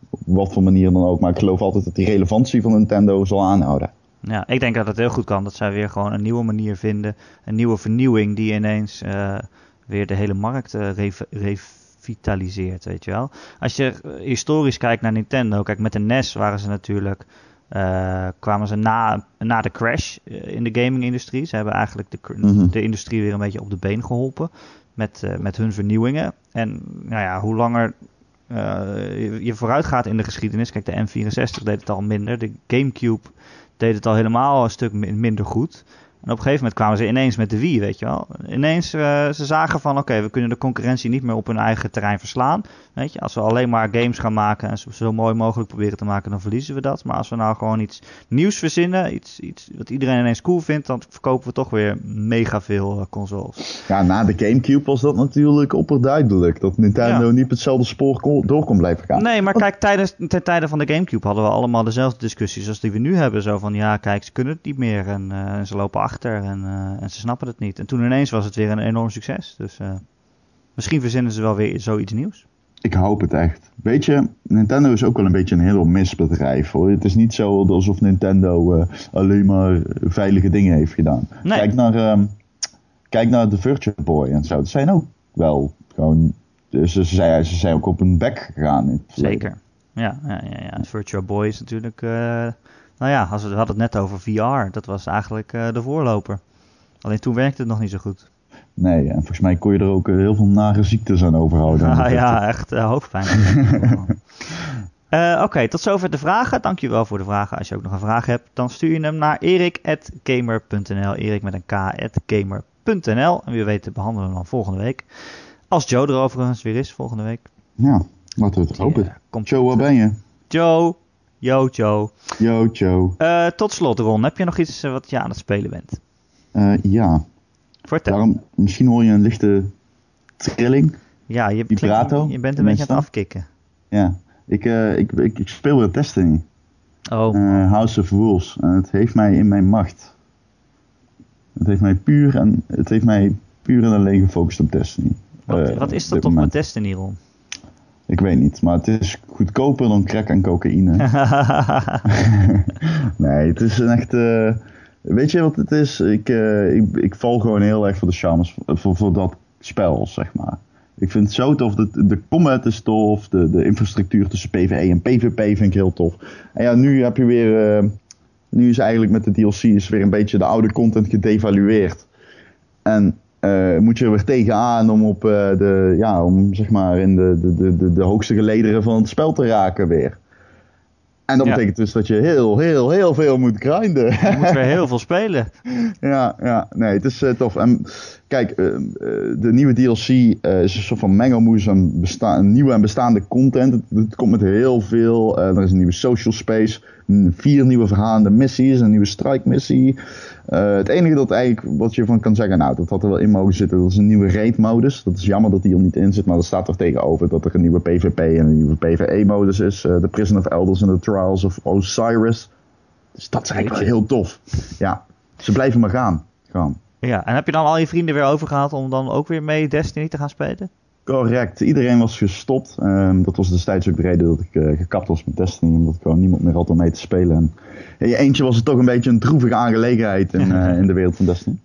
S2: op wat voor manier dan ook. Maar ik geloof altijd dat die relevantie van Nintendo zal aanhouden.
S1: Ja, ik denk dat het heel goed kan. Dat zij weer gewoon een nieuwe manier vinden. Een nieuwe vernieuwing die ineens uh, weer de hele markt uh, revitaliseert, weet je wel. Als je historisch kijkt naar Nintendo. Kijk, met de NES waren ze natuurlijk... Uh, kwamen ze na, na de crash in de gaming-industrie. Ze hebben eigenlijk de, mm -hmm. de industrie weer een beetje op de been geholpen met, met hun vernieuwingen. En nou ja, hoe langer je, je vooruit gaat in de geschiedenis. Kijk, de N64 deed het al minder. De GameCube deed het al helemaal een stuk minder goed. En op een gegeven moment kwamen ze ineens met de Wii, weet je wel. Ineens, uh, ze zagen van, oké, okay, we kunnen de concurrentie niet meer op hun eigen terrein verslaan. Weet je, als we alleen maar games gaan maken en zo, zo mooi mogelijk proberen te maken, dan verliezen we dat. Maar als we nou gewoon iets nieuws verzinnen, iets, iets wat iedereen ineens cool vindt, dan verkopen we toch weer mega veel uh, consoles.
S2: Ja, na de Gamecube was dat natuurlijk opperduidelijk. Dat Nintendo ja. niet op hetzelfde spoor door kon blijven gaan.
S1: Nee, maar kijk, tijdens, ten tijde van de Gamecube hadden we allemaal dezelfde discussies als die we nu hebben. Zo van, ja, kijk, ze kunnen het niet meer en, uh, en ze lopen achter en, uh, en, ze snappen het niet. En toen ineens was het weer een enorm succes. Dus uh, misschien verzinnen ze wel weer zoiets nieuws.
S2: Ik hoop het echt. Weet je, Nintendo is ook wel een beetje een heel misbedrijf hoor. Het is niet zo alsof Nintendo uh, alleen maar veilige dingen heeft gedaan.
S1: Nee.
S2: Kijk naar, kijk naar de Virtual Boy en zo. Dat zijn ook wel gewoon. Dus ze, zijn, ze zijn ook op een bek gegaan.
S1: Zeker. Ja, ja, ja, ja. Virtual Boy is natuurlijk. Uh, nou ja, als we, hadden het net over VR. Dat was eigenlijk uh, de voorloper. Alleen toen werkte het nog niet zo goed.
S2: Nee, en volgens mij kon je er ook heel veel nare ziektes aan overhouden.
S1: Ah, ja, echt uh, hoofdpijn. Uh, Oké, okay, tot zover de vragen. Dankjewel voor de vragen. Als je ook nog een vraag hebt, dan stuur je hem naar erik.gamer.nl. Erik met een k.gamer.nl. En wie weet behandelen we hem dan volgende week. Als Joe er overigens weer is volgende week.
S2: Ja, laten we het hopen. Ja, komt Joe, waar ben je?
S1: Joe. Yo, Joe. Uh, tot slot, Ron. Heb je nog iets wat je aan het spelen bent?
S2: Uh, ja.
S1: Vertel.
S2: Waarom, misschien hoor je een lichte trilling.
S1: Ja, je, vibrato, je bent een beetje aan het afkicken.
S2: Ja. Ik, uh, ik, ik, ik, speel weer Destiny.
S1: Oh.
S2: House of Wolves. En het heeft mij in mijn macht. Het heeft mij puur en het heeft mij puur en alleen gefocust op Destiny.
S1: Wat, wat is dat toch met Destiny, Ron?
S2: Ik weet niet, maar het is goedkoper dan crack en cocaïne. nee, het is een echt. weet je wat het is? Ik, ik, ik val gewoon heel erg voor de charmes, voor, voor dat spel, zeg maar. Ik vind het zo tof. De, de combat is tof. De, de infrastructuur tussen PvE en PvP vind ik heel tof. En ja, nu heb je weer. Uh, nu is eigenlijk met de DLC is weer een beetje de oude content gedevalueerd. En uh, moet je er weer tegenaan om op uh, de. Ja, om zeg maar in de, de, de, de hoogste gelederen van het spel te raken weer. En dat betekent dus dat je heel, heel, heel veel moet grinden.
S1: Je moet weer heel veel spelen.
S2: ja, ja, nee, het is uh, tof. En kijk, de nieuwe DLC is een soort van mengelmoes aan besta nieuwe en bestaande content. Het, het komt met heel veel. er is een nieuwe social space, vier nieuwe verhalende missies, een nieuwe strike missie. Het enige dat eigenlijk wat je van kan zeggen, nou, dat had er wel in mogen zitten, dat is een nieuwe raid modus. Dat is jammer dat die er niet in zit, maar er staat er tegenover dat er een nieuwe PvP en een nieuwe PvE modus is. De Prison of Elders en de Trials of Osiris. Dus dat is eigenlijk wel heel tof. Ja, ze blijven maar gaan. Gewoon.
S1: Ja, en heb je dan al je vrienden weer overgehaald om dan ook weer mee Destiny te gaan spelen?
S2: Correct. Iedereen was gestopt. Um, dat was destijds ook de reden dat ik uh, gekapt was met Destiny. Omdat ik gewoon niemand meer had om mee te spelen. En in je eentje was het toch een beetje een droevige aangelegenheid in, uh, in de wereld van Destiny.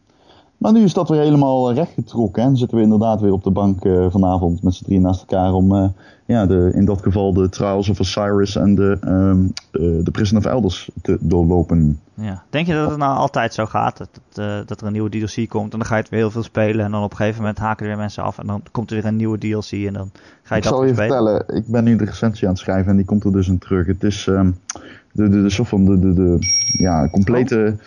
S2: Maar nu is dat weer helemaal rechtgetrokken. En zitten we inderdaad weer op de bank uh, vanavond met z'n drieën naast elkaar om uh, ja, de, in dat geval de Trials of Osiris en de, um, de, de Prison of Elders te doorlopen.
S1: Ja. Denk je dat het nou altijd zo gaat? Dat, dat, uh, dat er een nieuwe DLC komt en dan ga je het weer heel veel spelen en dan op een gegeven moment haken er weer mensen af en dan komt er weer een nieuwe DLC en dan ga je
S2: ik
S1: dat
S2: zal je
S1: spelen.
S2: vertellen, ik ben nu de recensie aan het schrijven en die komt er dus in terug. Het is um, de, de, de soort van de, de, de ja, complete... Oh.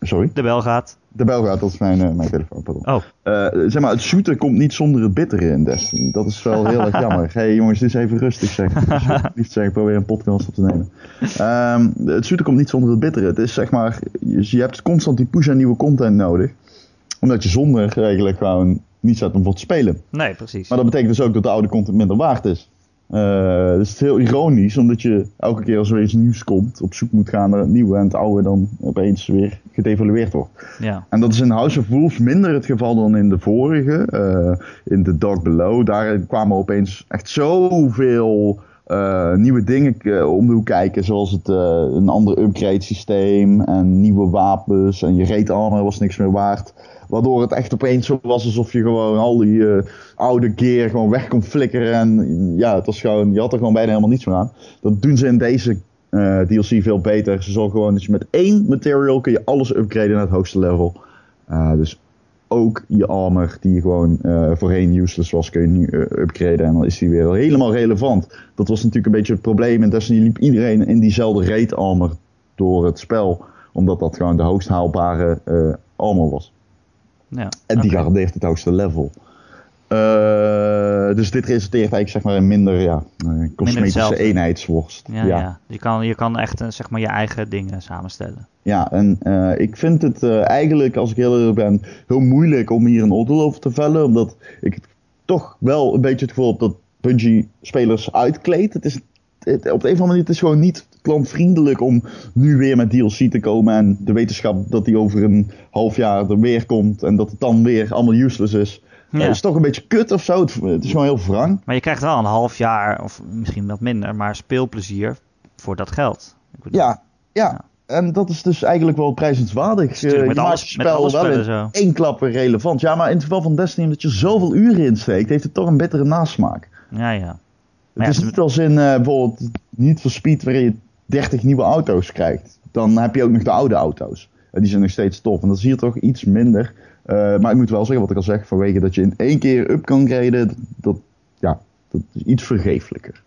S2: Sorry?
S1: De bel gaat.
S2: De bel gaat, dat is mijn, uh, mijn telefoon, pardon.
S1: Oh.
S2: Uh, zeg maar, het shooten komt niet zonder het bittere in Destiny. Dat is wel heel erg jammer. Hé hey, jongens, dit is even rustig zeg. Liefst zeg, ik probeer een podcast op te nemen. Um, het shooten komt niet zonder het bittere. Het is zeg maar, je, hebt constant die push aan nieuwe content nodig. Omdat je zonder eigenlijk gewoon niet staat om voor te spelen.
S1: Nee, precies.
S2: Maar dat betekent dus ook dat de oude content minder waard is. Uh, dus het is heel ironisch, omdat je elke keer als er iets nieuws komt, op zoek moet gaan naar het nieuwe en het oude dan opeens weer gedevalueerd wordt.
S1: Ja.
S2: En dat is in House of Wolves minder het geval dan in de vorige, uh, in The Dark Below. Daar kwamen opeens echt zoveel uh, nieuwe dingen om de hoek kijken, zoals het, een ander upgrade systeem en nieuwe wapens en je raid armor was niks meer waard. Waardoor het echt opeens zo was alsof je gewoon al die uh, oude gear gewoon weg kon flikkeren. En ja, het was gewoon, je had er gewoon bijna helemaal niets meer aan. Dat doen ze in deze uh, DLC veel beter. Ze zorgen gewoon dat je met één material kun je alles upgraden naar het hoogste level. Uh, dus ook je armor die gewoon voorheen useless was, kun je nu upgraden. En dan is die weer helemaal relevant. Dat was natuurlijk een beetje het probleem. En Destiny liep iedereen in diezelfde raid armor door het spel. Omdat dat gewoon de hoogst haalbare armor was.
S1: Ja,
S2: en die okay. garandeert het hoogste level. Uh, dus dit resulteert eigenlijk zeg maar in minder ja, cosmetische minder eenheidsworst.
S1: Ja, ja. ja, Je, kan, je kan echt zeg maar je eigen dingen samenstellen.
S2: Ja, en uh, ik vind het uh, eigenlijk, als ik heel eerlijk ben, heel moeilijk om hier een oordeel over te vellen. Omdat ik toch wel een beetje het gevoel heb dat Bungie spelers uitkleedt. Het is het, op de een of andere manier het is gewoon niet klantvriendelijk om nu weer met DLC te komen. En de wetenschap dat die over een half jaar er weer komt. En dat het dan weer allemaal useless is. Ja. Het is toch een beetje kut of zo. Het, het is gewoon heel wrang.
S1: Maar je krijgt wel een half jaar, of misschien wat minder, maar speelplezier voor dat geld.
S2: Ja, ja. en dat is dus eigenlijk wel prijzenswaardig. Uh,
S1: met alles, spel met wel in zo.
S2: één klap relevant. Ja, maar in het geval van Destiny, omdat je zoveel uren insteekt, heeft het toch een bittere nasmaak.
S1: Ja, ja.
S2: Het is niet als in uh, bijvoorbeeld niet voor Speed waarin je 30 nieuwe auto's krijgt. Dan heb je ook nog de oude auto's. die zijn nog steeds tof. En dat zie je toch iets minder. maar ik moet wel zeggen, wat ik al zeg, vanwege dat je in één keer up kan graden, dat, ja, dat is iets vergeeflijker.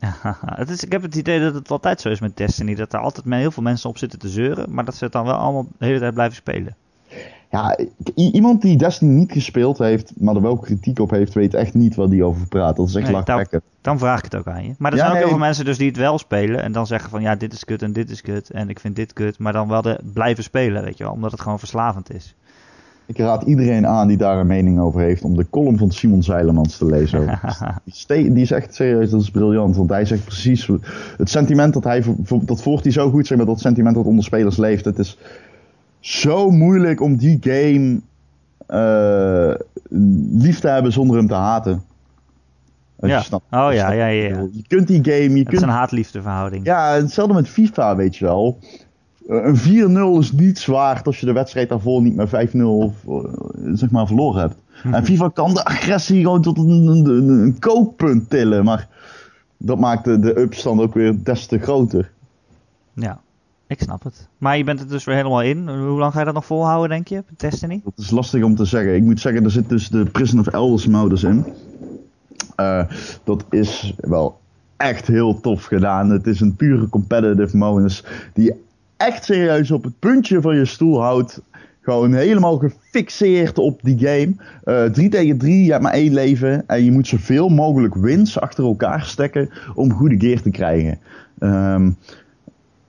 S1: het is, ik heb het idee dat het altijd zo is met Destiny. Dat er altijd heel veel mensen op zitten te zeuren. Maar dat ze het dan wel allemaal de hele tijd blijven spelen.
S2: Ja, iemand die Destiny niet gespeeld heeft, maar er wel kritiek op heeft, weet echt niet wat die over praat. Dat is echt nee, dan,
S1: dan, vraag ik het ook aan je. Maar er zijn ook heel veel mensen dus die het wel spelen en dan zeggen van ja, dit is kut en dit is kut en ik vind dit kut. Maar dan wel de, blijven spelen, weet je wel, omdat het gewoon verslavend is.
S2: Ik raad iedereen aan die daar een mening over heeft om de column van Simon Zeilemans te lezen. die, die is echt serieus, dat is briljant. Want hij zegt precies het sentiment dat hij, dat volgt hij zo goed, zeg maar, dat sentiment dat onder spelers leeft. Het is zo moeilijk om die game uh, lief te hebben zonder hem te haten.
S1: ja. oh ja, ja, ja, ja.
S2: Je kunt die game. Je
S1: het
S2: kunt...
S1: is een haat-liefde verhouding.
S2: Ja, hetzelfde met FIFA, weet je wel. Eh, een 4-0 is niet zwaar als je de wedstrijd daarvoor niet met 5-0 eh, zeg maar verloren hebt. En mhm. FIFA kan de agressie gewoon tot een, een, een kookpunt tillen. Maar dat maakt de, de upstand ook weer des te groter.
S1: Ja, ik snap het. Maar je bent er dus weer helemaal in. Hoe lang ga je dat nog volhouden, denk je, Destiny?
S2: Dat is lastig om te zeggen. Ik moet zeggen, er zit dus de Prison of Elders modus in. Uh, dat is wel echt heel tof gedaan. Het is een pure competitive modus die echt serieus op het puntje van je stoel houdt. Gewoon helemaal gefixeerd op die game. Uh, eh, 3 tegen 3, je hebt maar één leven. En je moet zoveel mogelijk wins achter elkaar stekken om goede gear te krijgen. Um,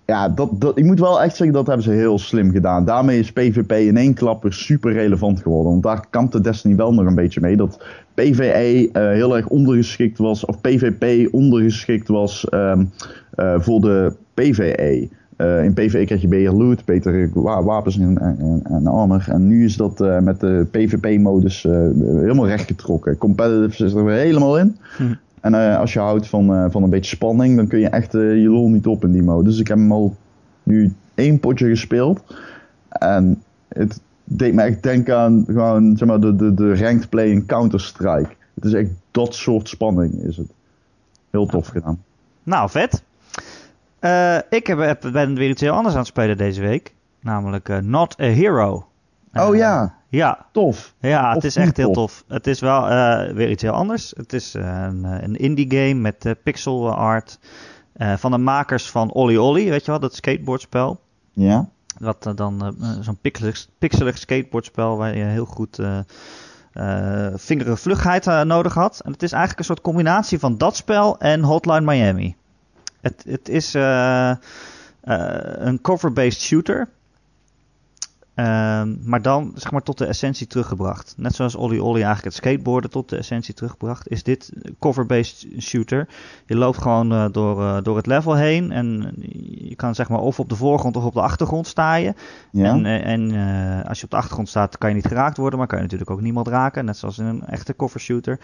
S2: ja, dat, dat, ik moet wel echt zeggen, dat hebben ze heel slim gedaan. Daarmee is PvP in één klap weer super relevant geworden. Want daar kampte Destiny wel nog een beetje mee. Dat PvE uh, heel erg ondergeschikt was, of PvP ondergeschikt was um, uh, voor de PvE. Uh, in PvE krijg je beter loot, betere wapens en, en, en armor. En nu is dat met de PvP-modus uh, helemaal rechtgetrokken. Competitive zit er weer helemaal in. Hm. En als je houdt van, van een beetje spanning, dan kun je echt je lol niet op in die mode. Dus ik heb hem al nu één potje gespeeld. En het deed me echt denken aan gewoon, zeg maar, de, de, de ranked play in Counter-Strike. Het is echt dat soort spanning is het. Heel tof gedaan.
S1: Nou, vet. Ik heb, ben weer iets heel anders aan het spelen deze week. Namelijk Not a Hero.
S2: Oh ja.
S1: Ja.
S2: Tof.
S1: Ja, het is echt heel tof. Het is wel weer iets heel anders. Het is een, een indie game met pixel art. van de makers van Olly Olly, weet je wel, dat skateboardspel.
S2: Ja.
S1: Wat dan zo'n pixelig, pixelig skateboardspel waar je heel goed vingere vlugheid nodig had. En het is eigenlijk een soort combinatie van dat spel en Hotline Miami. Het, het is een cover-based shooter. Ehm, maar dan zeg maar tot de essentie teruggebracht. Net zoals Olly Olly eigenlijk het skateboarden tot de essentie teruggebracht, is dit cover-based shooter. Je loopt gewoon uh, door, uh, door het level heen en je kan zeg maar of op de voorgrond of op de achtergrond staan. Ja. En, uh, en als je op de achtergrond staat kan je niet geraakt worden, maar kan je natuurlijk ook niemand raken. Net zoals in een echte cover shooter.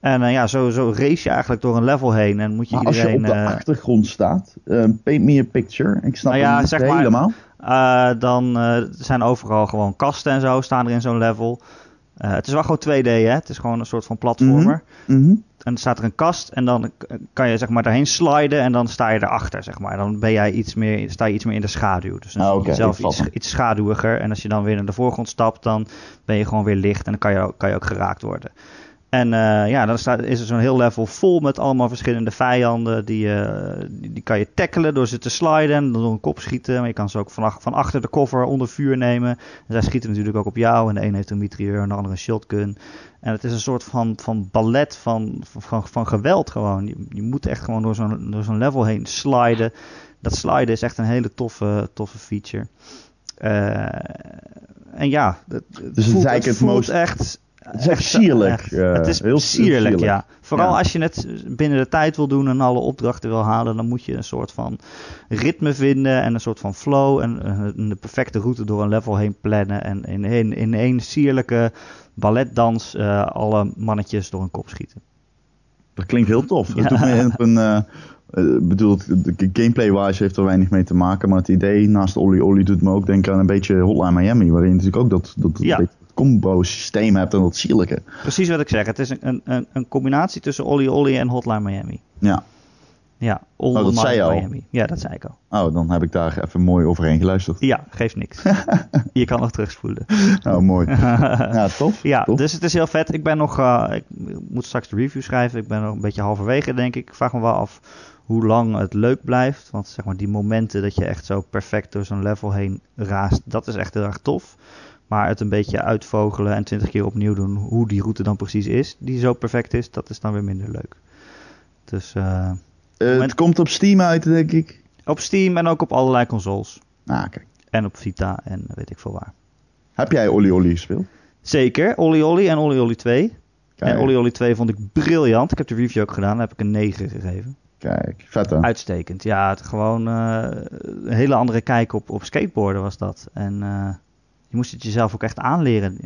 S1: En ja, zo, zo race je eigenlijk door een level heen en moet je
S2: maar
S1: iedereen...
S2: als je op de achtergrond staat, paint me a picture. Ik snap nou ja, het helemaal.
S1: Uh, dan uh, zijn overal gewoon kasten en zo staan er in zo'n level. Uh, het is wel gewoon 2D, hè? Het is gewoon een soort van platformer.
S2: Mm -hmm.
S1: En dan staat er een kast en dan kan je zeg maar daarheen sliden en dan sta je erachter, zeg maar. Dan ben jij iets meer, sta je iets meer in de schaduw. Dus dan ah, okay, zelf iets, iets schaduwiger. En als je dan weer naar de voorgrond stapt, dan ben je gewoon weer licht en dan kan je, kan je ook geraakt worden. En uh, ja, dan staat, is er zo'n heel level vol met allemaal verschillende vijanden. Die, uh, die, die, kan je tackelen door ze te sliden en door een kop schieten. Maar je kan ze ook van, van achter de cover onder vuur nemen. En zij schieten natuurlijk ook op jou. En de een heeft een mitrailleur en de andere een shotgun. En het is een soort van, van ballet van, van, van geweld gewoon. Je, je moet echt gewoon door zo'n, door zo'n level heen sliden. Dat sliden is echt een hele toffe, toffe feature. Uh, en ja, het,
S2: dus
S1: voelt,
S2: het,
S1: het voelt echt
S2: het is echt sierlijk.
S1: het is heel sierlijk, ja. Vooral als je het binnen de tijd wil doen en alle opdrachten wil halen, dan moet je een soort van ritme vinden en een soort van flow en de perfecte route door een level heen plannen. En in, één sierlijke balletdans uh, alle mannetjes door een kop schieten.
S2: Dat klinkt heel tof. Dat doet me op een... Uh, bedoel, de gameplay-wise heeft er weinig mee te maken, maar het idee naast Olly Olly doet me ook denken aan een beetje Hotline Miami, waarin natuurlijk ook dat, dat ja. Combo-systeem hebt en dat sierlijke.
S1: Precies wat ik zeg. Het is een, een, een combinatie tussen Olly Olly en Hotline Miami.
S2: Ja.
S1: Ja, All oh, Miami. Ja, dat zei ik al.
S2: Oh, dan heb ik daar even mooi overheen geluisterd.
S1: Ja, geeft niks. je kan nog terugspoelen.
S2: Oh, mooi. ja, tof.
S1: Ja, dus het is heel vet. Ik ben nog, uh, ik moet straks de review schrijven. Ik ben nog een beetje halverwege, denk ik. Ik vraag me wel af hoe lang het leuk blijft. Want zeg maar, die momenten dat je echt zo perfect door zo'n level heen raast, dat is echt heel erg tof. Maar het een beetje uitvogelen en twintig keer opnieuw doen, hoe die route dan precies is, die zo perfect is, dat is dan weer minder leuk. Dus... Uh,
S2: uh, het komt op Steam uit, denk ik.
S1: Op Steam en ook op allerlei consoles.
S2: Ah, kijk.
S1: En op Vita en weet ik veel waar.
S2: Heb jij Olly Olly gespeeld?
S1: Zeker, Olly Olly en Olly Olly 2. Kijk. En Olly Olly 2 vond ik briljant. Ik heb de review ook gedaan, daar heb ik een 9 gegeven.
S2: Kijk, vet hè?
S1: Uitstekend. Ja, het gewoon uh, een hele andere kijk op, op skateboarden was dat. En je moest het jezelf ook echt aanleren.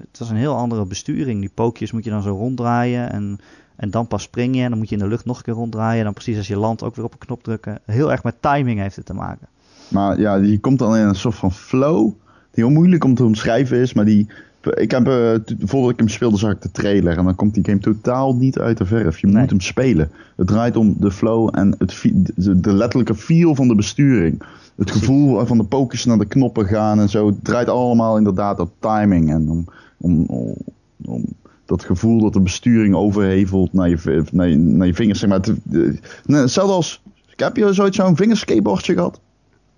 S1: Het was een heel andere besturing. Die pookjes moet je dan zo ronddraaien en en dan pas spring je en dan moet je in de lucht nog een keer ronddraaien. En dan precies als je landt ook weer op een knop drukken. Heel erg met timing heeft het te maken.
S2: Maar ja, die komt dan in een soort van flow. Die heel moeilijk om te omschrijven is. Maar die, ik heb, uh, voordat ik hem speelde zag ik de trailer. En dan komt die game totaal niet uit de verf. Je moet hem spelen. Het draait om de flow en het, de, letterlijke feel van de besturing. Het gevoel van de pokers naar de knoppen gaan en zo. Het draait allemaal inderdaad op timing. En om, om, om, om dat gevoel dat de besturing overhevelt naar je, naar je, naar je vingers. Zeg maar, hetzelfde als, heb je zoiets zo'n vingerskateboardje gehad?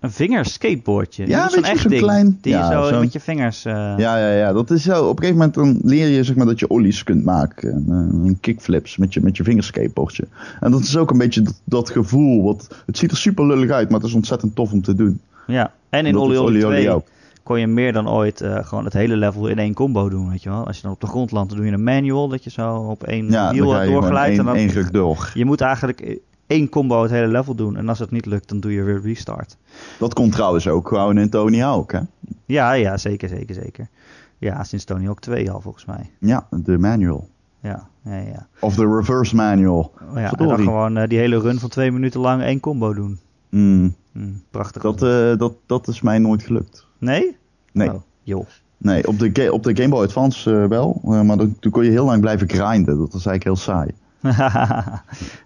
S1: Een vingerskateboardje?
S2: Ja, zo'n echt ding. klein.
S1: Die
S2: ja,
S1: je zo met je vingers... Uh...
S2: Ja, ja, ja. Dat is zo. Op een gegeven moment dan leer je zeg maar, dat je ollies kunt maken. En, uh, kickflips met je, met je vingerskateboardje. En dat is ook een beetje dat, dat, gevoel. Wat, het ziet er super lullig uit, maar het is ontzettend tof om te doen.
S1: Ja, en in 2 ook kon je meer dan ooit uh, gewoon het hele level in één combo doen, weet je wel. Als je dan op de grond landt, dan doe je een manual, dat je zo op één
S2: ja,
S1: wiel doorglijdt.
S2: en dan één door.
S1: Je moet eigenlijk één combo het hele level doen. En als het niet lukt, dan doe je weer restart.
S2: Dat komt trouwens ook gewoon in Tony Hawk, hè?
S1: Ja, ja, zeker, zeker, zeker. Ja, sinds Tony Hawk 2 al, volgens mij.
S2: Ja, de manual.
S1: Ja, ja, ja.
S2: Of de reverse manual.
S1: Oh ja, en dan gewoon uh, die hele run van twee minuten lang één combo doen.
S2: Mm.
S1: Mm, prachtig.
S2: Dat, uh, dat, dat is mij nooit gelukt.
S1: Nee?
S2: Nee.
S1: Oh, joh.
S2: Nee, op de, op de Game Boy Advance uh, wel. Maar toen, kon je heel lang blijven grinden. Dat was eigenlijk heel saai.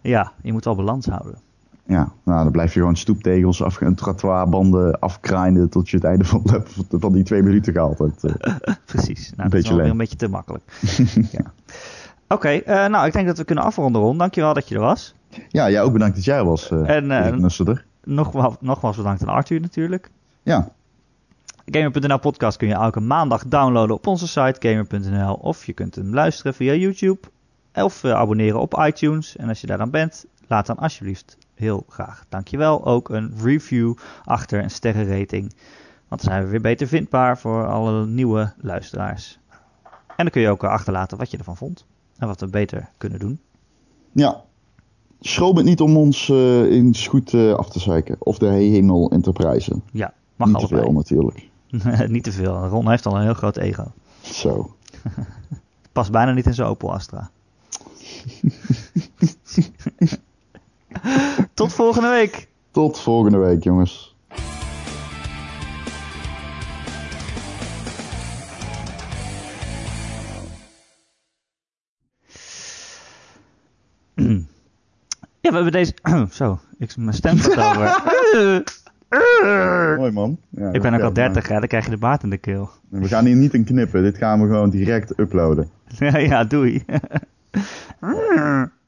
S1: ja, je moet wel balans houden.
S2: Ja, nou dan blijf je gewoon stoeptegels af, en trottoirbanden afgrinden tot je het einde van, van die twee minuten gehaald hebt.
S1: Precies, nou, een dat is wel weer een beetje te makkelijk. ja. Oké, okay, nou ik denk dat we kunnen afronden Ron. Dankjewel dat je er was.
S2: Ja, jij ook bedankt dat jij was.
S1: en nogmaals, nogmaals bedankt aan Arthur natuurlijk.
S2: Ja,
S1: Gamer.nl podcast kun je elke maandag downloaden op onze site gamer.nl. Of je kunt hem luisteren via YouTube. Of uh, abonneren op iTunes. En als je daar dan bent, laat dan alsjeblieft heel graag. Dankjewel. Ook een review achter een sterrenrating. Want dan zijn we weer beter vindbaar voor alle nieuwe luisteraars. En dan kun je ook achterlaten wat je ervan vond. En wat we beter kunnen doen.
S2: Ja. Schroom het niet om ons uh, eens goed uh, af te zeiken. Of de hemel Enterprise.
S1: Ja, mag
S2: niet
S1: allebei.
S2: te veel natuurlijk.
S1: niet te veel. Ron heeft al een heel groot ego.
S2: Zo.
S1: Past bijna niet in zijn Opel Astra. Tot volgende week.
S2: Tot volgende week, jongens.
S1: Ja, we hebben deze... Zo, ik, mijn stem over.
S2: Mooi man. Ja,
S1: ik ben ook al 30, hè? dan krijg je de baard in de keel.
S2: We gaan hier niet in knippen, dit gaan we gewoon direct uploaden.
S1: ja, ja, doei. 嗯。